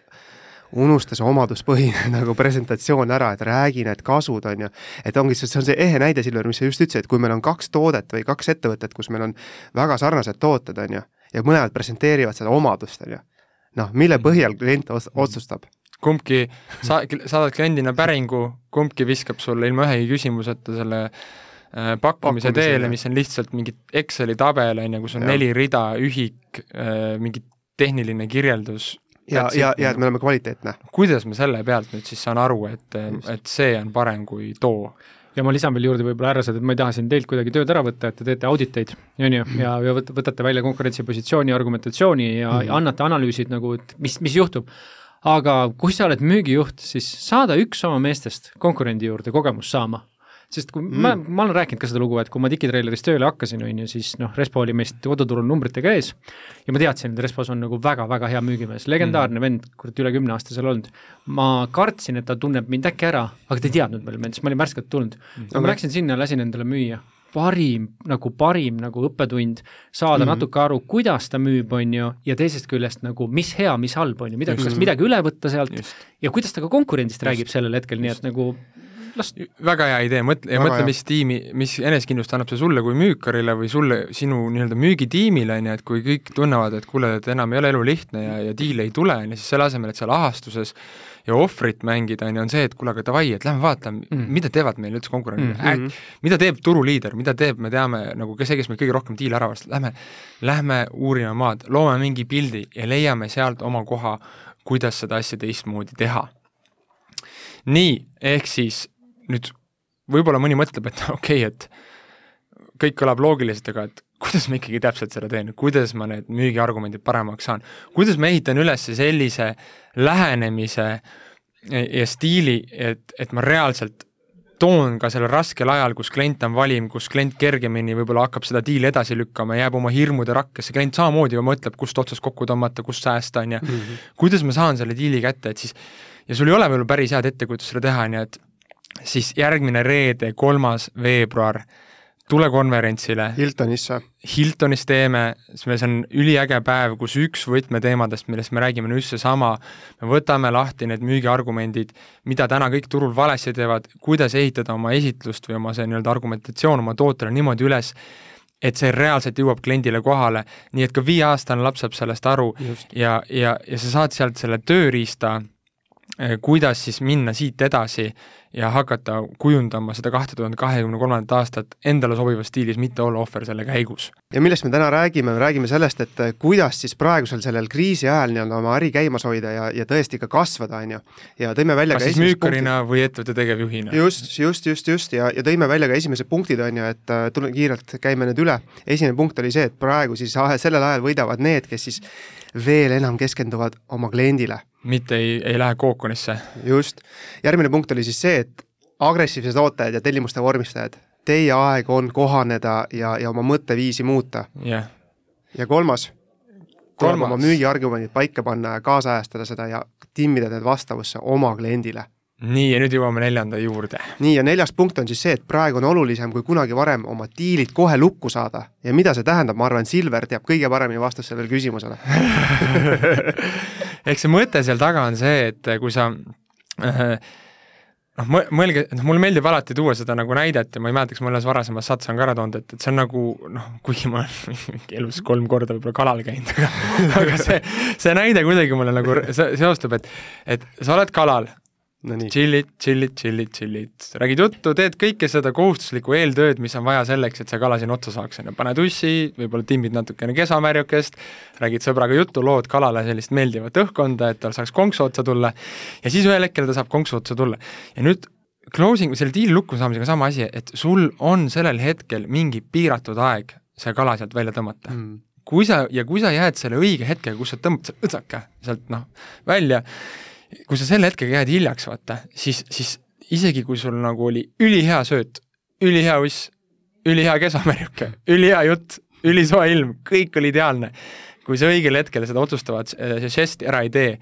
unusta see omaduspõhine [LAUGHS] nagu presentatsioon ära, et räägi need kasud, on ju. et ongi, see on see ehe näide, Silver, mis sa just ütlesid, et kui meil on kaks toodet või kaks ettevõtet, kus meil on väga sarnased tooted, on ju, ja mõlemad presenteerivad seda omadust, on ju. noh, mille põhjal klient otsustab? Kumbki, sa, saadad kliendina päringu, kumbki viskab sulle ilma ühegi küsimuseta selle äh, pakkumise teele, mis on lihtsalt mingi Exceli tabel, on ju, kus on ja. neli rida, ühik äh,, mingi tehniline kirjeldus, ja, ja, ja et me oleme kvaliteetne. kuidas ma selle pealt nüüd siis saan aru, et, et see on parem kui too? ja ma lisan veel juurde võib-olla härrased, et ma ei taha siin teilt kuidagi tööd ära võtta, et te teete auditeid, on ju, ja, ja võt-, võtate välja konkurentsipositsiooni, argumentatsiooni ja mm, -hmm. ja annate analüüsid nagu, et mis, mis juhtub. Aga kui sa oled müügijuht, siis saada üks oma meestest konkurendi juurde kogemust saama. Sest kui mm. ma, ma olen rääkinud ka seda lugu, et kui ma Digitraileris tööle hakkasin, on ju, siis noh, Respo oli meist koduturul numbritega ees. Ja ma teadsin, et Respos on nagu väga-väga hea müügimees, legendaarne mm. vend, kurat üle kümne aasta seal olnud. ma kartsin, et ta tunneb mind äkki ära, aga ta ei teadnud veel mind, sest ma olin värskelt tulnud. Mm.. ma läksin sinna, lasin endale müüa parim, nagu parim nagu õppetund, saada mm -hmm. natuke aru, kuidas ta müüb, on ju, ja teisest küljest nagu mis hea, mis halb, on ju, midagi, kas midagi üle võtta sealt Just. ja kuidas ta ka konkurendist Just. räägib sellel hetkel, nii et nagu las väga hea idee, mõtle, ja mõtle, mis tiimi, mis enesekindlust annab see sulle kui müükarile või sulle, sinu nii-öelda müügitiimile, on ju, et kui kõik tunnevad, et kuule, et enam ei ole elu lihtne ja, ja diile ei tule, on ju, siis selle asemel, et seal ahastuses ja ohvrit mängida, on ju, on see, et kuule, aga davai, et lähme vaatame mm., mida teevad meil üldse konkurendid mm, -hmm. äh, mida teeb turuliider, mida teeb, me teame nagu see, kes meil kõige rohkem diile ära vastab, lähme, lähme uurime maad, loome mingi pildi ja leiame sealt oma koha, kuidas seda asja teistmoodi teha. nii, ehk siis nüüd võib-olla mõni mõtleb, et [LAUGHS] okei okay,, et kõik kõlab loogiliselt, aga et kuidas ma ikkagi täpselt seda teen, kuidas ma need müügiargumendid paremaks saan, kuidas ma ehitan üles sellise lähenemise ja stiili, et, et ma reaalselt toon ka sellel raskel ajal, kus klient on valim, kus klient kergemini võib-olla hakkab seda diili edasi lükkama, jääb oma hirmude rakkesse, klient samamoodi ju mõtleb, kust otsast kokku tõmmata, kust säästa, on ju. Mhm. kuidas ma saan selle diili kätte, et siis ja sul ei ole võib-olla päris head ettekujutust seda teha, on ju, et siis järgmine reede, kolmas veebruar, tule konverentsile. Hiltonisse. Hiltonis teeme, see on üliäge päev, kus üks võtmeteemadest, millest me räägime, on just seesama, me võtame lahti need müügiargumendid, mida täna kõik turul valesti teevad, kuidas ehitada oma esitlust või oma see nii-öelda argumentatsioon oma tootele niimoodi üles, et see reaalselt jõuab kliendile kohale, nii et ka viieaastane laps saab sellest aru just. ja, ja, ja sa saad sealt selle tööriista kuidas siis minna siit edasi ja hakata kujundama seda kahte tuhande kahekümne kolmandat aastat endale sobivas stiilis, mitte olla ohver selle käigus. ja millest me täna räägime, me räägime sellest, et eh, kuidas siis praegusel sellel kriisi ajal nii-öelda oma äri käimas hoida ja, ja tõesti ka kasvada, on ju. ja tõime välja kas ka siis müükarina punktid. või ettevõtte tegevjuhina? just, just, just, just ja, ja tõime välja ka esimesed punktid, on ju, et äh, tulen kiirelt, käime need üle. esimene punkt oli see, et praegu siis sellel ajal võidavad need, kes siis veel enam keskenduvad oma kliendile. Mitte ei, ei lähe kookonisse. just, järgmine punkt oli siis see, et agressiivsed ootajad ja tellimuste vormistajad, teie aeg on kohaneda ja, ja oma mõtteviisi muuta. Yeah.. ja kolmas, tuleb oma müügiargumendid paika panna ja kaasajastada seda ja timmida need vastavusse oma kliendile nii, ja nüüd jõuame neljanda juurde. nii, ja neljas punkt on siis see, et praegu on olulisem kui kunagi varem oma diilid kohe lukku saada. ja mida see tähendab, ma arvan, Silver teab kõige paremini vastust sellele küsimusele [LAUGHS] eks see mõte seal taga on see, et kui sa äh, noh, mõelge, noh mulle meeldib alati tuua seda nagu näidet ja ma ei mäleta, kas ma ühes varasemas saates olen ka ära toonud, et, et see on nagu noh, kuigi ma olen [LAUGHS] elus kolm korda võib-olla kalal käinud, aga [LAUGHS] aga see, see näide kuidagi mulle nagu seostub, et et sa oled kalal no tšillid, tšillid, tšillid, tšillid, räägid juttu, teed kõike seda kohustuslikku eeltööd, mis on vaja selleks, et see kala sinna otsa saaks, on ju, pane tussi, võib-olla timbid natukene kesamärjukest, räägid sõbraga juttu, lood kalale sellist meeldivat õhkkonda, et tal saaks konksu otsa tulla, ja siis ühel hetkel ta saab konksu otsa tulla. ja nüüd closing, selle diili lukku saamisega sama asi, et sul on sellel hetkel mingi piiratud aeg see kala sealt välja tõmmata. Mm. Kui sa, ja kui sa jääd selle õige hetkega, kus sa tõmbad selle õtsaka sealt noh, välja, kui sa selle hetkega jääd hiljaks, vaata, siis, siis isegi kui sul nagu oli ülihea sööt, ülihea uss, ülihea kesamärjuke, ülihea jutt, ülisoe ilm, kõik oli ideaalne. kui sa õigel hetkel seda otsustavat, see žesti ära ei tee,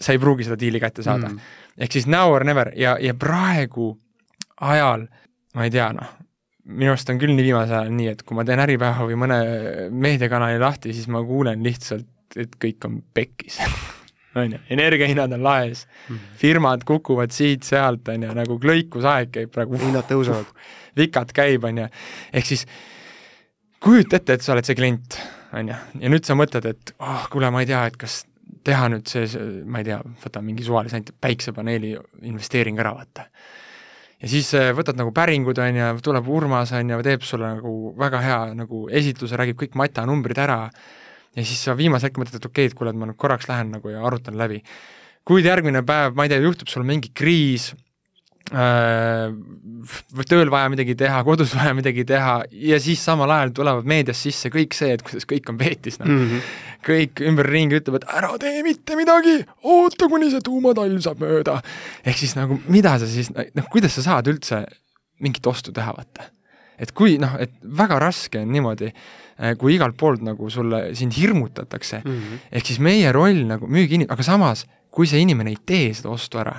sa ei pruugi seda diili kätte saada. Mm.. ehk siis now or never. ja, ja praegu ajal, ma ei tea, noh, minu arust on küll nii viimasel ajal nii, et kui ma teen Äripäeva või mõne meediakanali lahti, siis ma kuulen lihtsalt, et kõik on pekkis [LAUGHS] on ju, energiahinnad on laes mm, -hmm. firmad kukuvad siit-sealt, on ju, nagu klõikusaeg käib praegu. hinnad tõusevad. [LAUGHS] vikad käib, on ju, ehk siis kujuta ette, et sa oled see klient, on ju, ja nüüd sa mõtled, et oh, kuule, ma ei tea, et kas teha nüüd see, ma ei tea, võta mingi suvalise näite, päiksepaneeli investeering ära, vaata. ja siis äh, võtad nagu päringud, on ju, tuleb Urmas, on ju, teeb sulle nagu väga hea nagu esitluse, räägib kõik matanumbrid ära ja siis sa viimasel hetkel mõtled, et okei okay,, et kuule, et ma nüüd korraks lähen nagu ja arutan läbi. kuid järgmine päev, ma ei tea, juhtub sul mingi kriis äh,, tööl vaja midagi teha, kodus [LAUGHS] vaja midagi teha ja siis samal ajal tulevad meedias sisse kõik see, et kuidas kõik on peetis, noh mm -hmm. kõik ümberringi ütlevad, ära tee mitte midagi, oota, kuni see tuumatalv saab mööda. ehk siis nagu, mida sa siis, noh, kuidas sa saad üldse mingit ostu teha, vaata. et kui noh, et väga raske on niimoodi kui igalt poolt nagu sulle, sind hirmutatakse. Mm -hmm., ehk siis meie roll nagu müügiin-, aga samas, kui see inimene ei tee seda ostu ära,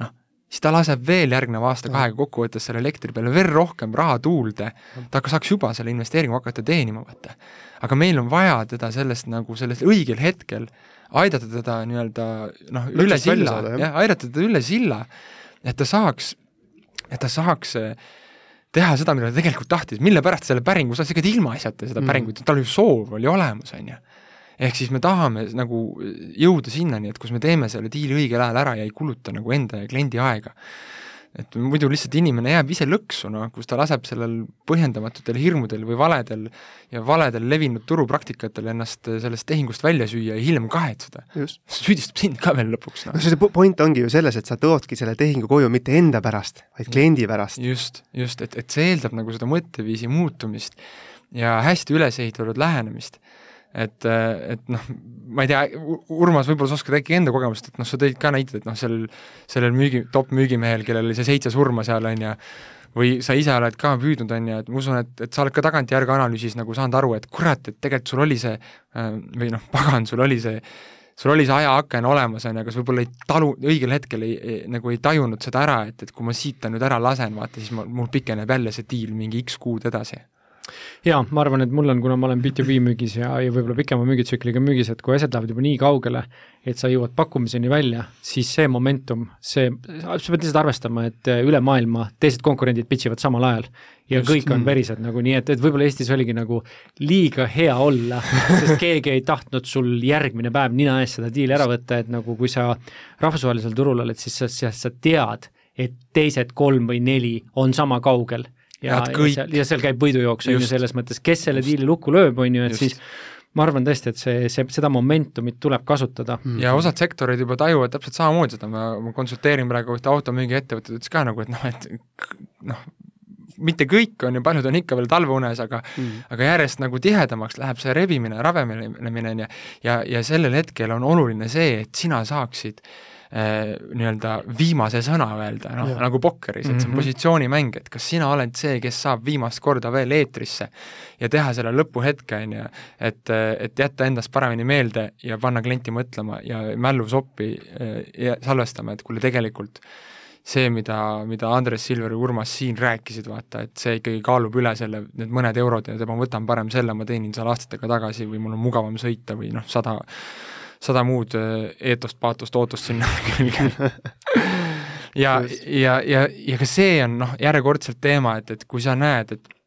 noh, siis ta laseb veel järgneva aasta kahega kokkuvõttes selle elektri peale veel rohkem raha tuulde, ta saaks juba selle investeeringu hakata teenima, vaata. aga meil on vaja teda sellest nagu, sellest õigel hetkel aidata teda nii-öelda noh, üle silla, jah, aidata teda üle silla, et ta saaks, et ta saaks äh, teha seda, mida ta tegelikult tahtis, mille pärast selle päringu sai, ega ta ilmaasjata seda mm. päringut, tal ju soov oli olemas, on ju. ehk siis me tahame nagu jõuda sinnani, et kus me teeme selle diili õigel ajal ära ja ei kuluta nagu enda ja kliendi aega et muidu lihtsalt inimene jääb ise lõksu, noh, kus ta laseb sellel põhjendamatutel hirmudel või valedel ja valedel levinud turupraktikatel ennast sellest tehingust välja süüa ja hiljem kahetseda. [LAUGHS] süüdistab sind ka veel lõpuks, noh. no see point ongi ju selles, et sa toodki selle tehingu koju mitte enda pärast, vaid kliendi pärast. just, just, et, et see eeldab nagu seda mõtteviisi muutumist ja hästi üles ehitatud lähenemist et, et noh, ma ei tea, Urmas, võib-olla sa oskad äkki enda kogemust, et noh, sa tõid ka näiteid, et noh, sellel, sellel müügi, top müügimehel, kellel oli see seitse surma seal, on ju, või sa ise oled ka püüdnud, on ju, et ma usun, et, et sa oled ka tagantjärgi analüüsis nagu saanud aru, et kurat, et tegelikult sul oli see või noh, pagan, sul oli see sul oli see ajaaken olemas, on ju, aga sa võib-olla ei talu, õigel hetkel ei, ei, nagu ei tajunud seda ära, et, et kui ma siit ta nüüd ära lasen, vaata, siis ma, mul pikeneb jälle see diil mingi X kuud edasi jaa, ma arvan, et mul on, kuna ma olen B2B müügis ja, ja võib-olla pikema müügitsükliga müügis, et kui asjad lähevad juba nii kaugele, et sa jõuad pakkumiseni välja, siis see momentum, see, sa pead lihtsalt arvestama, et üle maailma teised konkurendid pitch ivad samal ajal ja Just, kõik on verised nagu nii, et, et võib-olla Eestis oligi nagu liiga hea olla, sest keegi ei tahtnud sul järgmine päev nina ees seda diili ära võtta, et nagu kui sa rahvusvahelisel turul oled, siis sa, sa, sa tead, et teised kolm või neli on sama kaugel ja, ja seal, ja seal käib võidujooks, on ju, selles mõttes, kes selle diili lukku lööb, on ju, et just. siis ma arvan tõesti, et see, see, seda momentumit tuleb kasutada. ja osad sektorid juba tajuvad täpselt samamoodi seda, ma, ma konsulteerin praegu ühte automüügiettevõtet, ütles ka nagu, et noh, et noh, mitte kõik on ju, paljud on ikka veel talveunes, aga mm. aga järjest nagu tihedamaks läheb see rebimine, ravenemine, on ju, ja, ja sellel hetkel on oluline see, et sina saaksid Äh, nii-öelda viimase sõna öelda, noh, nagu pokkeris, et see on mhm. positsioonimäng, et kas sina oled see, kes saab viimast korda veel eetrisse ja teha selle lõpuhetke, on ju, et, et jätta endast paremini meelde ja panna klienti mõtlema ja mällusoppi äh, ja salvestama, et kuule, tegelikult see, mida, mida Andres Silver ja Urmas siin rääkisid, vaata, et see ikkagi kaalub üle selle, need mõned eurod ja ma võtan parem selle, ma teenin seal aastatega tagasi või mul on mugavam sõita või noh, sada sada muud äh, eetost, paatost, ootust sinna [LAUGHS] külge. Ja, ja, ja, ja ka see on noh, järjekordselt teema, et, et kui sa näed, et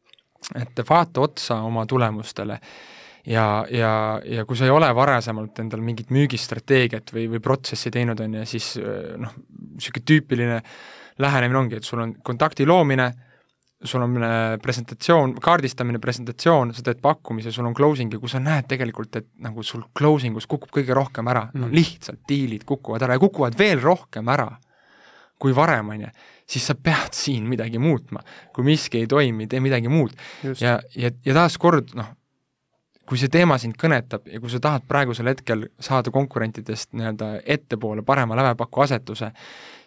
et vaata otsa oma tulemustele ja, ja, ja kui sa ei ole varasemalt endal mingit müügistrateegiat või, või protsessi teinud, on ju, siis äh, noh, niisugune tüüpiline lähenemine ongi, et sul on kontakti loomine, sul on äh, presentatsioon, kaardistamine, presentatsioon, sa teed pakkumise, sul on closing ja kui sa näed tegelikult, et nagu sul closing us kukub kõige rohkem ära mm., no lihtsalt diilid kukuvad ära ja kukuvad veel rohkem ära kui varem, on ju, siis sa pead siin midagi muutma. kui miski ei toimi, tee midagi muud. ja, ja, ja taaskord noh, kui see teema sind kõnetab ja kui sa tahad praegusel hetkel saada konkurentidest nii-öelda ettepoole parema lävepaku asetuse,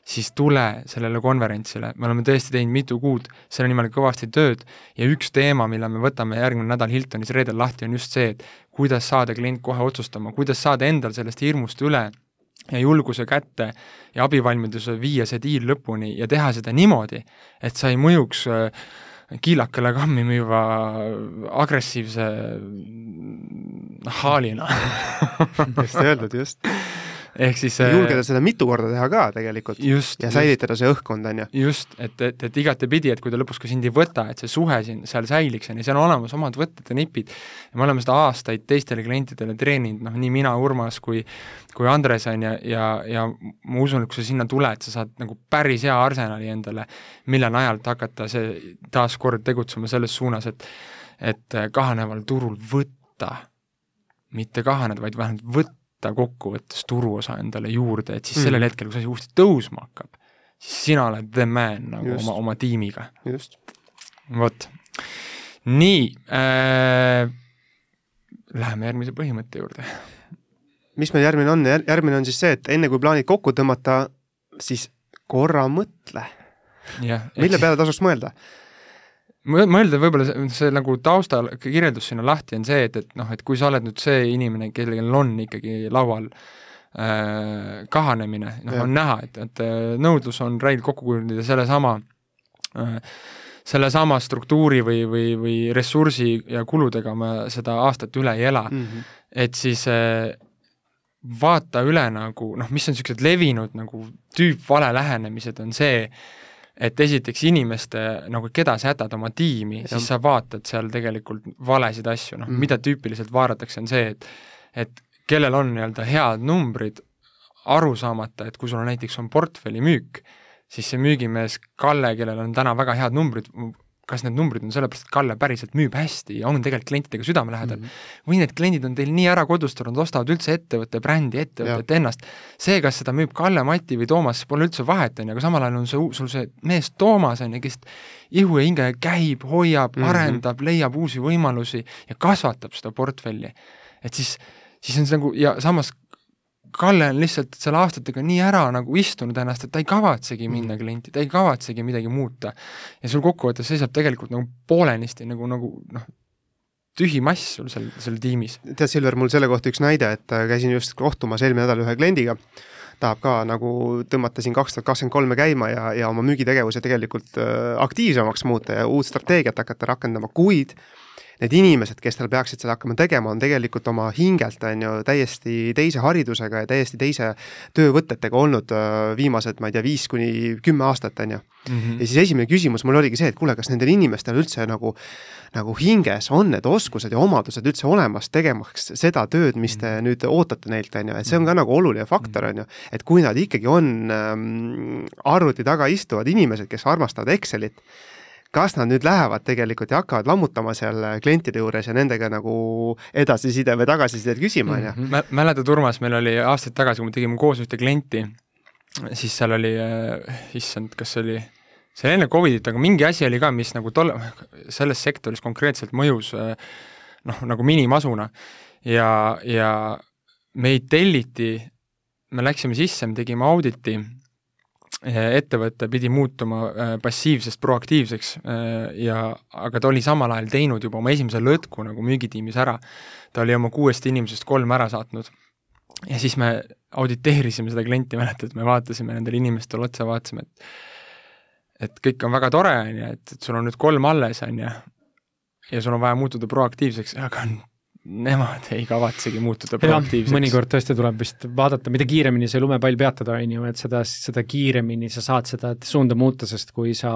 siis tule sellele konverentsile, me oleme tõesti teinud mitu kuud selle nimel kõvasti tööd ja üks teema, mille me võtame järgmine nädal Hiltonis reedel lahti, on just see, et kuidas saada klient kohe otsustama, kuidas saada endal sellest hirmust üle ja julguse kätte ja abivalmiduse viia see diil lõpuni ja teha seda niimoodi, et sa ei mõjuks äh, kiilakale kammi müüva agressiivse haalina. Hästi öeldud, just ehk siis julgeda seda mitu korda teha ka tegelikult just, ja säilitada just, see õhkkond, on ju. just, et, et, et igatepidi, et kui ta lõpuks ka sind ei võta, et see suhe siin, seal säiliks, on ju, seal on olemas omad võtted ja nipid. ja me oleme seda aastaid teistele klientidele treeninud, noh nii mina, Urmas kui kui Andres, on ju, ja, ja ma usun, et kui sa sinna tuled, sa saad nagu päris hea arsenali endale, mille najalt hakata see taaskord tegutsema selles suunas, et et kahaneval turul võtta, mitte kahaneda, vaid vähemalt võtta võtta kokkuvõttes turuosa endale juurde, et siis mm. sellel hetkel, kui see asi uuesti tõusma hakkab, siis sina oled the man nagu Just. oma, oma tiimiga. vot. nii äh,, läheme järgmise põhimõtte juurde. mis meil järgmine on, järgmine on siis see, et enne kui plaanid kokku tõmmata, siis korra mõtle. mille peale tasuks mõelda? Mõelda võib-olla see, nagu taustal kirjeldus sinna lahti on see, et, et noh, et kui sa oled nüüd see inimene, kellel on ikkagi laual äh, kahanemine, noh on näha, et, et äh, nõudlus on räigelt kokku kujunenud ja sellesama äh, sellesama struktuuri või, või, või ressursi ja kuludega me seda aastat üle ei ela mm, -hmm. et siis äh, vaata üle nagu noh, mis on niisugused levinud nagu tüüpvale lähenemised, on see, et esiteks inimeste, nagu keda sa jätad oma tiimi, siis sa vaatad seal tegelikult valesid asju, noh mm., mida tüüpiliselt vaadatakse, on see, et et kellel on nii-öelda head numbrid, aru saamata, et kui sul on näiteks on portfellimüük, siis see müügimees Kalle, kellel on täna väga head numbrid, kas need numbrid on sellepärast, et Kalle päriselt müüb hästi ja on tegelikult klientidega südamelähedal mm, -hmm. või need kliendid on teil nii ära kodustunud, ostavad üldse ettevõtte brändi, ettevõtet ennast. see, kas seda müüb Kalle, Mati või Toomas, pole üldse vahet, on ju, aga samal ajal on see, sul see mees Toomas, on ju, kes ihu ja hinge käib, hoiab mm, -hmm. arendab, leiab uusi võimalusi ja kasvatab seda portfelli. et siis, siis on see nagu, ja samas Kalle on lihtsalt selle aastatega nii ära nagu istunud ennast, et ta ei kavatsegi mhm. minna klienti, ta ei kavatsegi midagi muuta. ja sul kokkuvõttes seisab tegelikult nagu poolenisti nagu, nagu noh, tühi mass sul seal, seal tiimis. tead, Silver, mul selle kohta üks näide, et äh, käisin just kohtumas eelmine nädal ühe kliendiga, tahab ka nagu tõmmata siin kaks tuhat kakskümmend kolme käima ja, ja oma müügitegevuse tegelikult äh, aktiivsemaks muuta ja uut strateegiat hakata rakendama, kuid need inimesed, kes tal peaksid seda hakkama tegema, on tegelikult oma hingelt, on ju, täiesti teise haridusega ja täiesti teise töövõtetega olnud äh, viimased, ma ei tea, viis kuni kümme aastat, on ju. Mhm. ja siis esimene küsimus mul oligi see, et kuule, kas nendel inimestel üldse nagu nagu hinges on need oskused ja omadused üldse olemas, tegemaks seda tööd, mis te mhm. nüüd ootate neilt, on ju, et see on ka nagu oluline faktor, on ju, et kui nad ikkagi on ähm, arvuti taga istuvad inimesed, kes armastavad Excelit, kas nad nüüd lähevad tegelikult ja hakkavad lammutama seal klientide juures ja nendega nagu edasiside või tagasisidet küsima, on ju. Mhm. mäletad, Urmas, meil oli aastaid tagasi, kui me tegime koos ühte klienti, siis seal oli äh,, issand, kas see oli, see oli enne Covidit, aga mingi asi oli ka, mis nagu tol-, selles sektoris konkreetselt mõjus äh, noh, nagu minimasuna. ja, ja meid telliti, me läksime sisse, me tegime auditi ettevõte pidi muutuma äh, passiivsest proaktiivseks äh, ja aga ta oli samal ajal teinud juba oma esimese lõtku nagu müügitiimis ära. ta oli oma kuuest inimesest kolm ära saatnud. ja siis me auditeerisime seda klienti, mäletad, me vaatasime nendele inimestele otsa, vaatasime, et et kõik on väga tore, on ju, et, et sul on nüüd kolm alles, on ju, ja sul on vaja muutuda proaktiivseks, aga nemad ei kavatsegi muutuda proaktiivseks. mõnikord tõesti tuleb vist vaadata, mida kiiremini see lumepall peatada, on ju, et seda, seda kiiremini sa saad seda suunda muuta, sest kui sa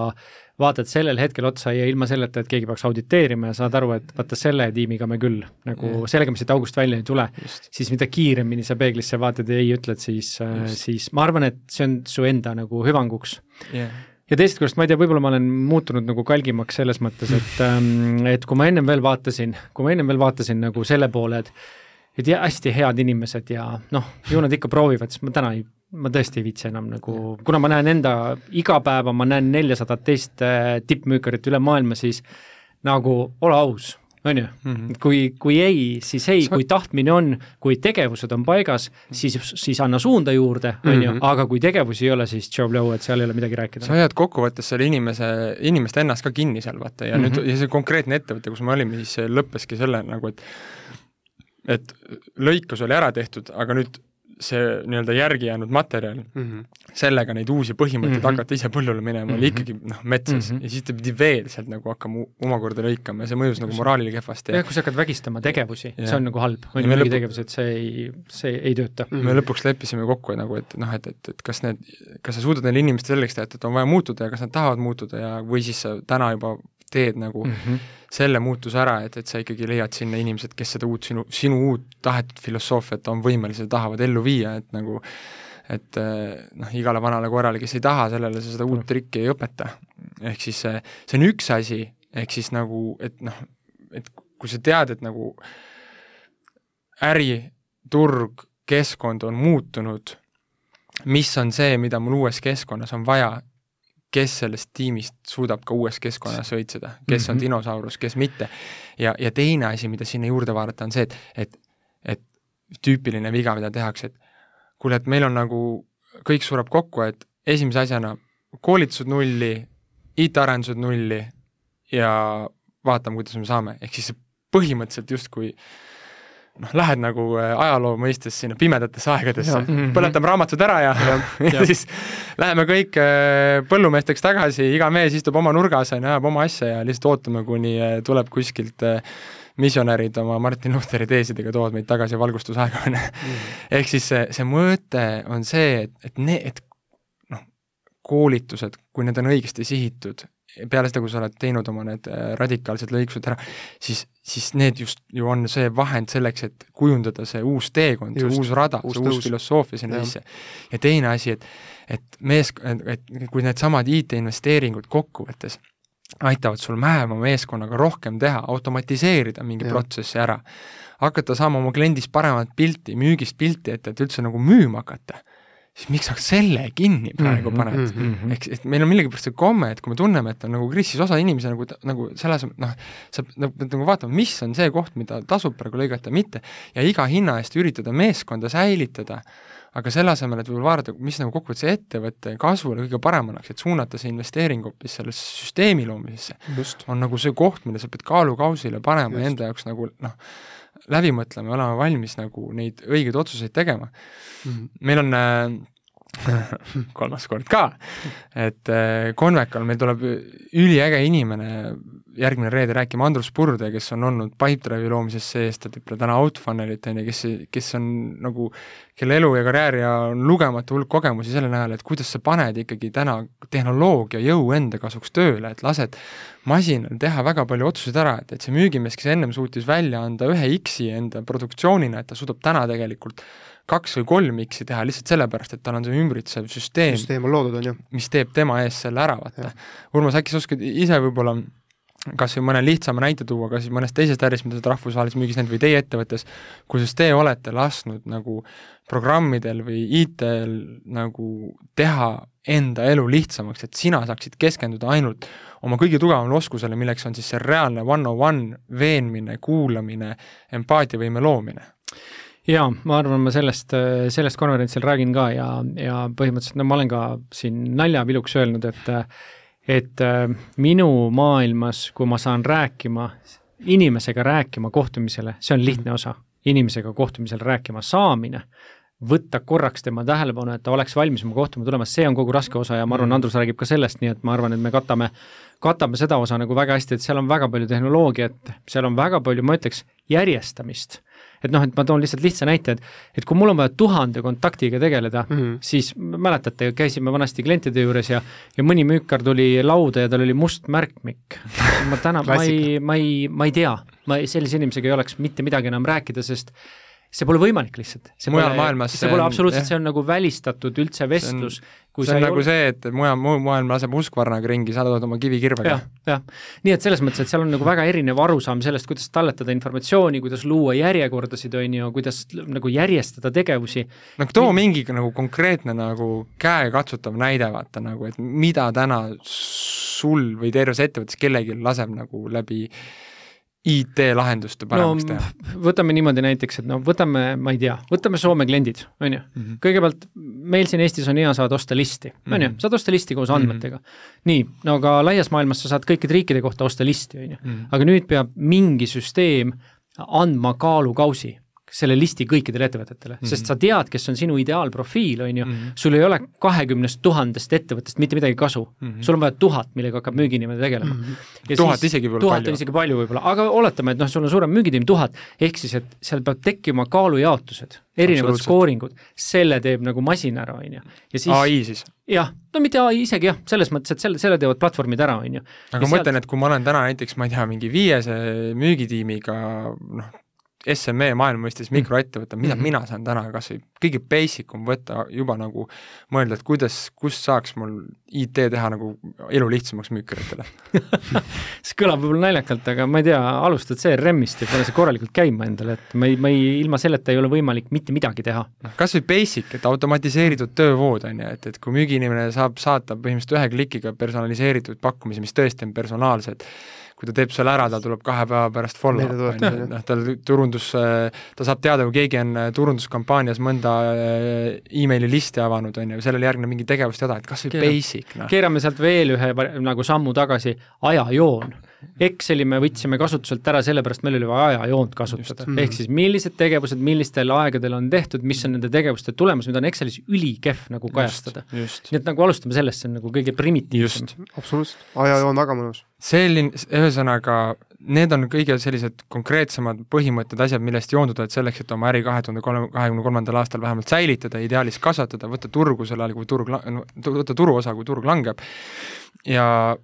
vaatad sellel hetkel otsa ja ilma selleta, et keegi peaks auditeerima ja saad aru, et vaata selle tiimiga me küll nagu yeah. sellega me siit august välja ei tule, siis mida kiiremini sa peeglisse vaatad ja ei ütled, siis, siis ma arvan, et see on su enda nagu hüvanguks yeah ja teisest küljest ma ei tea, võib-olla ma olen muutunud nagu kalgimaks selles mõttes, et ähm, et kui ma ennem veel vaatasin, kui ma ennem veel vaatasin nagu selle poole, et et ja hästi head inimesed ja noh, ju nad ikka proovivad, siis ma täna ei, ma tõesti ei viitsi enam nagu, kuna ma näen enda iga päeva, ma näen neljasadat teist äh, tippmüükarit üle maailma, siis nagu ole aus on ju, mhm. kui, kui ei, siis ei, kui tahtmine on, kui tegevused on paigas, siis, siis anna suunda juurde, on ju, mhm. aga kui tegevusi ei ole, siis tšau, et seal ei ole midagi rääkida. sa hoiad kokkuvõttes selle inimese, inimest ennast ka kinni seal, vaata, ja mm -hmm. nüüd, ja see konkreetne ettevõte, kus me olime, siis lõppeski selle nagu, et et lõikus oli ära tehtud, aga nüüd see nii-öelda järgi jäänud materjal mm, -hmm. sellega neid uusi põhimõtteid mm -hmm. hakata ise põllule minema mm, -hmm. oli ikkagi noh, metsas mm -hmm. ja siis ta pidi veel sealt nagu hakkama omakorda lõikama ja see mõjus nagu moraalile kehvasti. jah, kui sa hakkad vägistama tegevusi, see on nagu halb, on ju, mingi tegevus, et see ei, see ei tööta mm. -hmm. me lõpuks leppisime kokku, nagu, et noh, et, et, et kas need, kas sa suudad neile inimestele selgeks teha, et, et on vaja muutuda ja kas nad tahavad muutuda ja või siis sa täna juba teed nagu mm -hmm. selle muutuse ära, et, et sa ikkagi leiad sinna inimesed, kes seda uut sinu, sinu uut tahetud filosoofiat on võimelised, tahavad ellu viia, et nagu et eh, noh, igale vanale koerale, kes ei taha, sellele sa seda uut trikki ei õpeta. ehk siis see, see on üks asi, ehk siis nagu, et noh, et kui sa tead, et nagu äri, turg, keskkond on muutunud, mis on see, mida mul uues keskkonnas on vaja, kes sellest tiimist suudab ka uues keskkonnas õitseda, kes mm -hmm. on mhm. dinosaurus, kes mitte. ja, ja teine asi, mida sinna juurde vaadata, on see, et, et, et tüüpiline viga, mida tehakse, et kuule, et meil on nagu, kõik sureb kokku, et esimese asjana koolitused nulli, IT-arendused nulli ja vaatame, kuidas me saame, ehk siis põhimõtteliselt justkui äh, noh, lähed nagu äh, ajaloo mõistes sinna pimedatesse aegadesse, mhm. põletame raamatud ära ja, [LAUGHS] ja, ja, siis läheme kõik äh, põllumeesteks tagasi, iga mees istub oma nurgas, on ju, ajab oma asja ja lihtsalt ootame, kuni äh, tuleb kuskilt misjonärid oma Martin Lutheri teesidega toovad meid tagasi valgustusaega, on ju. Mhm. ehk siis see, see mõte on see, et, et ne-, et noh, koolitused, kui need on õigesti sihitud, peale seda, kui sa oled teinud oma need äh, radikaalsed lõikused ära, siis, siis need just ju on see vahend selleks, et kujundada see uus teekond, see uus rada, see uus filosoofia sinna sisse. ja teine asi, et, et mees, et kui needsamad IT-investeeringud kokkuvõttes aitavad sul vähema meeskonnaga rohkem teha, automatiseerida mingi ja. protsessi ära, hakata saama oma kliendist paremat pilti, müügist pilti ette, et üldse nagu müüma hakata siis miks sa selle kinni praegu mm -hmm, paned mm -hmm.? ehk et meil on millegipärast see komme, et kui me tunneme, et on nagu kriis, siis osa inimesi nagu, nagu selle asemel, noh, sa nagu, nagu vaatama, mis on see koht, mida tasub praegu lõigata, mitte, ja iga hinna eest üritada meeskonda säilitada, aga selle asemel, et võib-olla vaadata, mis nagu kokkuvõttes ettevõtte kasvule kõige parem annaks, et suunata see investeering hoopis sellesse süsteemi loomisesse, on nagu see koht, mille sa pead kaalukausile panema ja enda jaoks nagu noh, läbi mõtlema ja olema valmis nagu neid õigeid otsuseid tegema mm. meil on äh, [LAUGHS] kolmas kord ka, et äh, Convecal meil tuleb üliäge inimene järgmine reede rääkima, Andrus Purde, kes on olnud Pipedrive'i loomises sees, ta teeb täna Outfunnelit, on ju, kes, kes on nagu, kelle elu ja karjäär ja on lugematu hulk kogemusi selle najal, et kuidas sa paned ikkagi täna tehnoloogia jõu enda kasuks tööle, et lased masinal teha väga palju otsuseid ära, et, et see müügimees, kes ennem suutis välja anda ühe X-i enda produktsioonina, et ta suudab täna tegelikult kaks või kolm X-i teha lihtsalt sellepärast, et tal on see ümbritsev süsteem, süsteem on loodud, on ju. mis teeb tema eest selle ära, vaata. Urmas, äkki sa oskad ise võib-olla kas või mõne lihtsama näite tuua, kas mõnest teisest ärist, mida sa oled rahvusvahelises müügis näinud või teie ettevõttes, kus te olete lasknud nagu programmidel või IT-l nagu teha enda elu lihtsamaks, et sina saaksid keskenduda ainult oma kõige tugevamale oskusele, milleks on siis see reaalne one-on-one veenmine, kuulamine, empaatiavõime loomine? Jaa, ma arvan, ma sellest, sellest konverentsil räägin ka ja, ja põhimõtteliselt no ma olen ka siin naljapiluks öelnud, et et minu maailmas, kui ma saan rääkima, inimesega rääkima kohtumisele, see on lihtne osa, inimesega kohtumisel rääkima saamine, võtta korraks tema tähelepanu, et ta oleks valmis oma kohtuma tulema, see on kogu raske osa ja ma arvan, mm. Andrus räägib ka sellest, nii et ma arvan, et me katame, katame seda osa nagu väga hästi, et seal on väga palju tehnoloogiat, seal on väga palju, ma ütleks, järjestamist et noh, et ma toon lihtsalt lihtsa näite, et et kui mul on vaja tuhande kontaktiga tegeleda mm, -hmm. siis mäletate, käisime vanasti klientide juures ja ja mõni müükar tuli lauda ja tal oli must märkmik. ma täna, ma ei, ma ei, ma ei tea, ma sellise inimesega ei oleks mitte midagi enam rääkida, sest see pole võimalik lihtsalt. mujal maailmas see pole absoluutselt, see on nagu välistatud üldse vestlus. see on, see on nagu ole... see, et mujal, muu maailm laseb uskvarnaga ringi, sa tood oma kivi kirvega ja,. jah, nii et selles mõttes, et seal on nagu väga erinev arusaam sellest, kuidas talletada informatsiooni, kuidas luua järjekordasid, on ju, kuidas nagu järjestada tegevusi. no too mingi nagu konkreetne nagu käekatsutav näide, vaata nagu, et mida täna sul või terves ettevõttes kellelgi laseb nagu läbi IT-lahenduste paremaks no, teha? võtame niimoodi näiteks, et no võtame, ma ei tea, võtame Soome kliendid, on ju. Mhm. kõigepealt meil siin Eestis on hea saada osta listi, on ju, mhm. saad osta listi koos andmetega mm. -hmm. nii, no aga laias maailmas sa saad kõikide riikide kohta osta listi, on ju. Mhm. aga nüüd peab mingi süsteem andma kaalukausi selle listi kõikidele ettevõtetele mm, -hmm. sest sa tead, kes on sinu ideaalprofiil, on ju mm, -hmm. sul ei ole kahekümnest tuhandest ettevõttest mitte midagi kasu mm. -hmm. sul on vaja tuhat, millega hakkab müügiinimene tegelema mm. -hmm. tuhat isegi võib-olla palju. tuhat on isegi palju võib-olla, aga oletame, et noh, sul on suurem müügitiim, tuhat, ehk siis, et seal peab tekkima kaalujaotused, erinevad skooringud, selle teeb nagu masin ära, on ju. ai siis? jah, no mitte ai isegi jah, selles mõttes, et selle, selle teevad platvormid ära, on ju. aga ma mõtlen, et kui ma olen täna näiteks, ma ei tea, mingi viiese müügitiimiga noh, SME maailma mõistes mm. mikroettevõte, mida mm -hmm. mina saan täna kas või kõige basic um võtta juba nagu mõelda, et kuidas, kust saaks mul IT teha nagu elu lihtsamaks müükaritele [LAUGHS] see kõlab võib-olla naljakalt, aga ma ei tea, alustad CRM-ist ja pane see korralikult käima endale, et ma ei, ma ei, ilma selleta ei ole võimalik mitte midagi teha. noh, kas või basic, et automatiseeritud töövood, on ju, et, et kui müügiinimene saab saata põhimõtteliselt ühe klikiga personaliseeritud pakkumisi, mis tõesti on personaalsed, kui ta teeb selle ära, ta tuleb kahe päeva pärast follow-up, on ju, noh, tal turundus, ta saab teada, kui keegi on turunduskampaanias mõnda äh, emaili listi avanud, on ju, sellele järgneb mingi tegevusteada, et kas või basic, noh. keerame sealt veel ühe nagu sammu tagasi, ajajoon Exceli me võtsime kasutuselt ära sellepärast, meil oli vaja ajajoont kasutada, ehk siis millised tegevused millistel aegadel on tehtud, mis on nende tegevuste tulemus, mida on Excelis ülikehv nagu kajastada. nii et nagu alustame sellest, see on nagu kõige primitiivsem. absoluutselt, ajajoon väga mõnus. selline, ühesõnaga, need on kõige sellised konkreetsemad põhimõtted, asjad, millest joonduda, et selleks, et oma äri kahe tuhande kolme, kahekümne kolmandal aastal vähemalt säilitada, ideaalis kasvatada, võtta turgu sel ajal, kui turg, võtta turuosa, kui turg langeb ja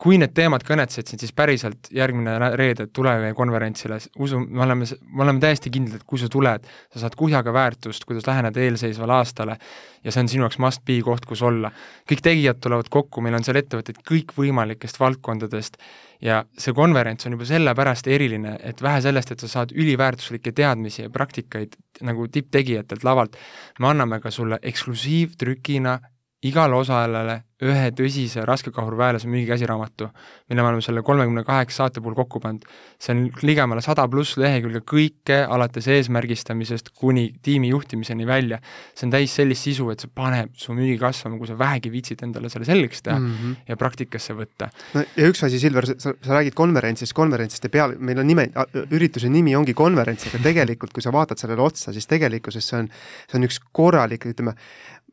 kui need teemad kõnetasid, siis päriselt järgmine reede tule meie konverentsile, usu, me oleme, me oleme täiesti kindlad, et kui sa tuled, sa saad kuhjaga väärtust, kuidas lähened eelseisvale aastale ja see on sinu jaoks must be koht, kus olla. kõik tegijad tulevad kokku, meil on seal ettevõtteid kõikvõimalikest valdkondadest ja see konverents on juba sellepärast eriline, et vähe sellest, et sa saad üliväärtuslikke teadmisi ja praktikaid nagu tipptegijatelt lavalt, me anname ka sulle eksklusiivtrükina igale osalejale ühe tõsise raskekahurväelase müügikäsiraamatu, mille me oleme selle kolmekümne kaheksa saate puhul kokku pannud. see on ligemale sada pluss lehekülge kõike, alates eesmärgistamisest kuni tiimi juhtimiseni välja. see on täis sellist sisu, et see paneb su müügi kasvama, kui sa vähegi viitsid endale selle selgeks teha mm -hmm. ja praktikasse võtta. no ja üks asi, Silver, sa, sa räägid konverentsist, konverentsist ja peale, meil on nime, ürituse nimi ongi konverents, aga tegelikult, kui sa vaatad sellele otsa, siis tegelikkuses see on, see on üks korralik, ütleme,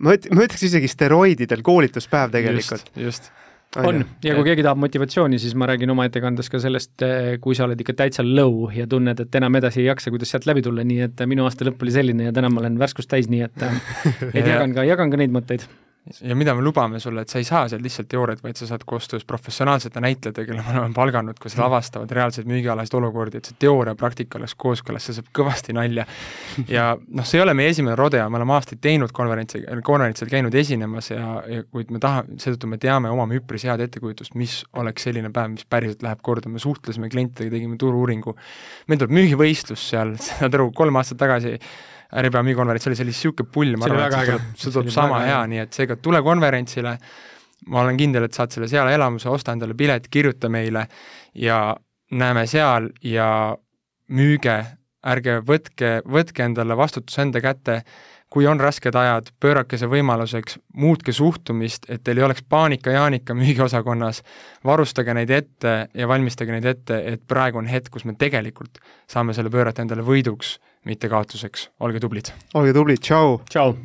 ma üt-, ma ütleks isegi steroididel koolituspäev tegelikult. just, just. On ja kui keegi tahab motivatsiooni, siis ma räägin oma ettekandes ka sellest, eh, kui sa oled ikka täitsa low ja tunned, et enam edasi ei jaksa, kuidas sealt läbi tulla, nii et minu aasta lõpp oli selline ja täna ma olen värskust täis, nii et et [LAUGHS] jagan ka, jagan ka neid mõtteid ja mida me lubame sulle, et sa ei saa seal lihtsalt teooriat, vaid sa saad koostöös professionaalsete näitlejatega, kelle me oleme palganud, kes lavastavad reaalseid müügialaseid olukordi, et see teooria ja praktika oleks kooskõlas, see saab kõvasti nalja. ja noh, see ei ole meie esimene rodeo, me oleme aastaid teinud konverentsi, konverentsil käinud esinemas ja, ja kuid me tahame, seetõttu me teame, omame üpris head ettekujutust, mis oleks selline päev, mis päriselt läheb korda, me suhtlesime klientidega, tegime turu-uuringu, meil tuleb müügivõistlus seal, [LAUGHS] saad aru, kolm aastat tagasi Äripäeva müügikonverents oli, see oli niisugune pull, ma arvan, et see tuleb, see tuleb sama hea, nii et seega tule konverentsile, ma olen kindel, et saad selle seal elamuse, osta endale pilet, kirjuta meile ja näeme seal ja müüge, ärge võtke, võtke endale vastutus enda kätte, kui on rasked ajad, pöörake see võimaluseks, muutke suhtumist, et teil ei oleks paanika-jaanika müügiosakonnas, varustage neid ette ja valmistage neid ette, et praegu on hetk, kus me tegelikult saame selle pöörata endale võiduks mitte kaotuseks, olge tublid! olge tublid, tšau! tšau!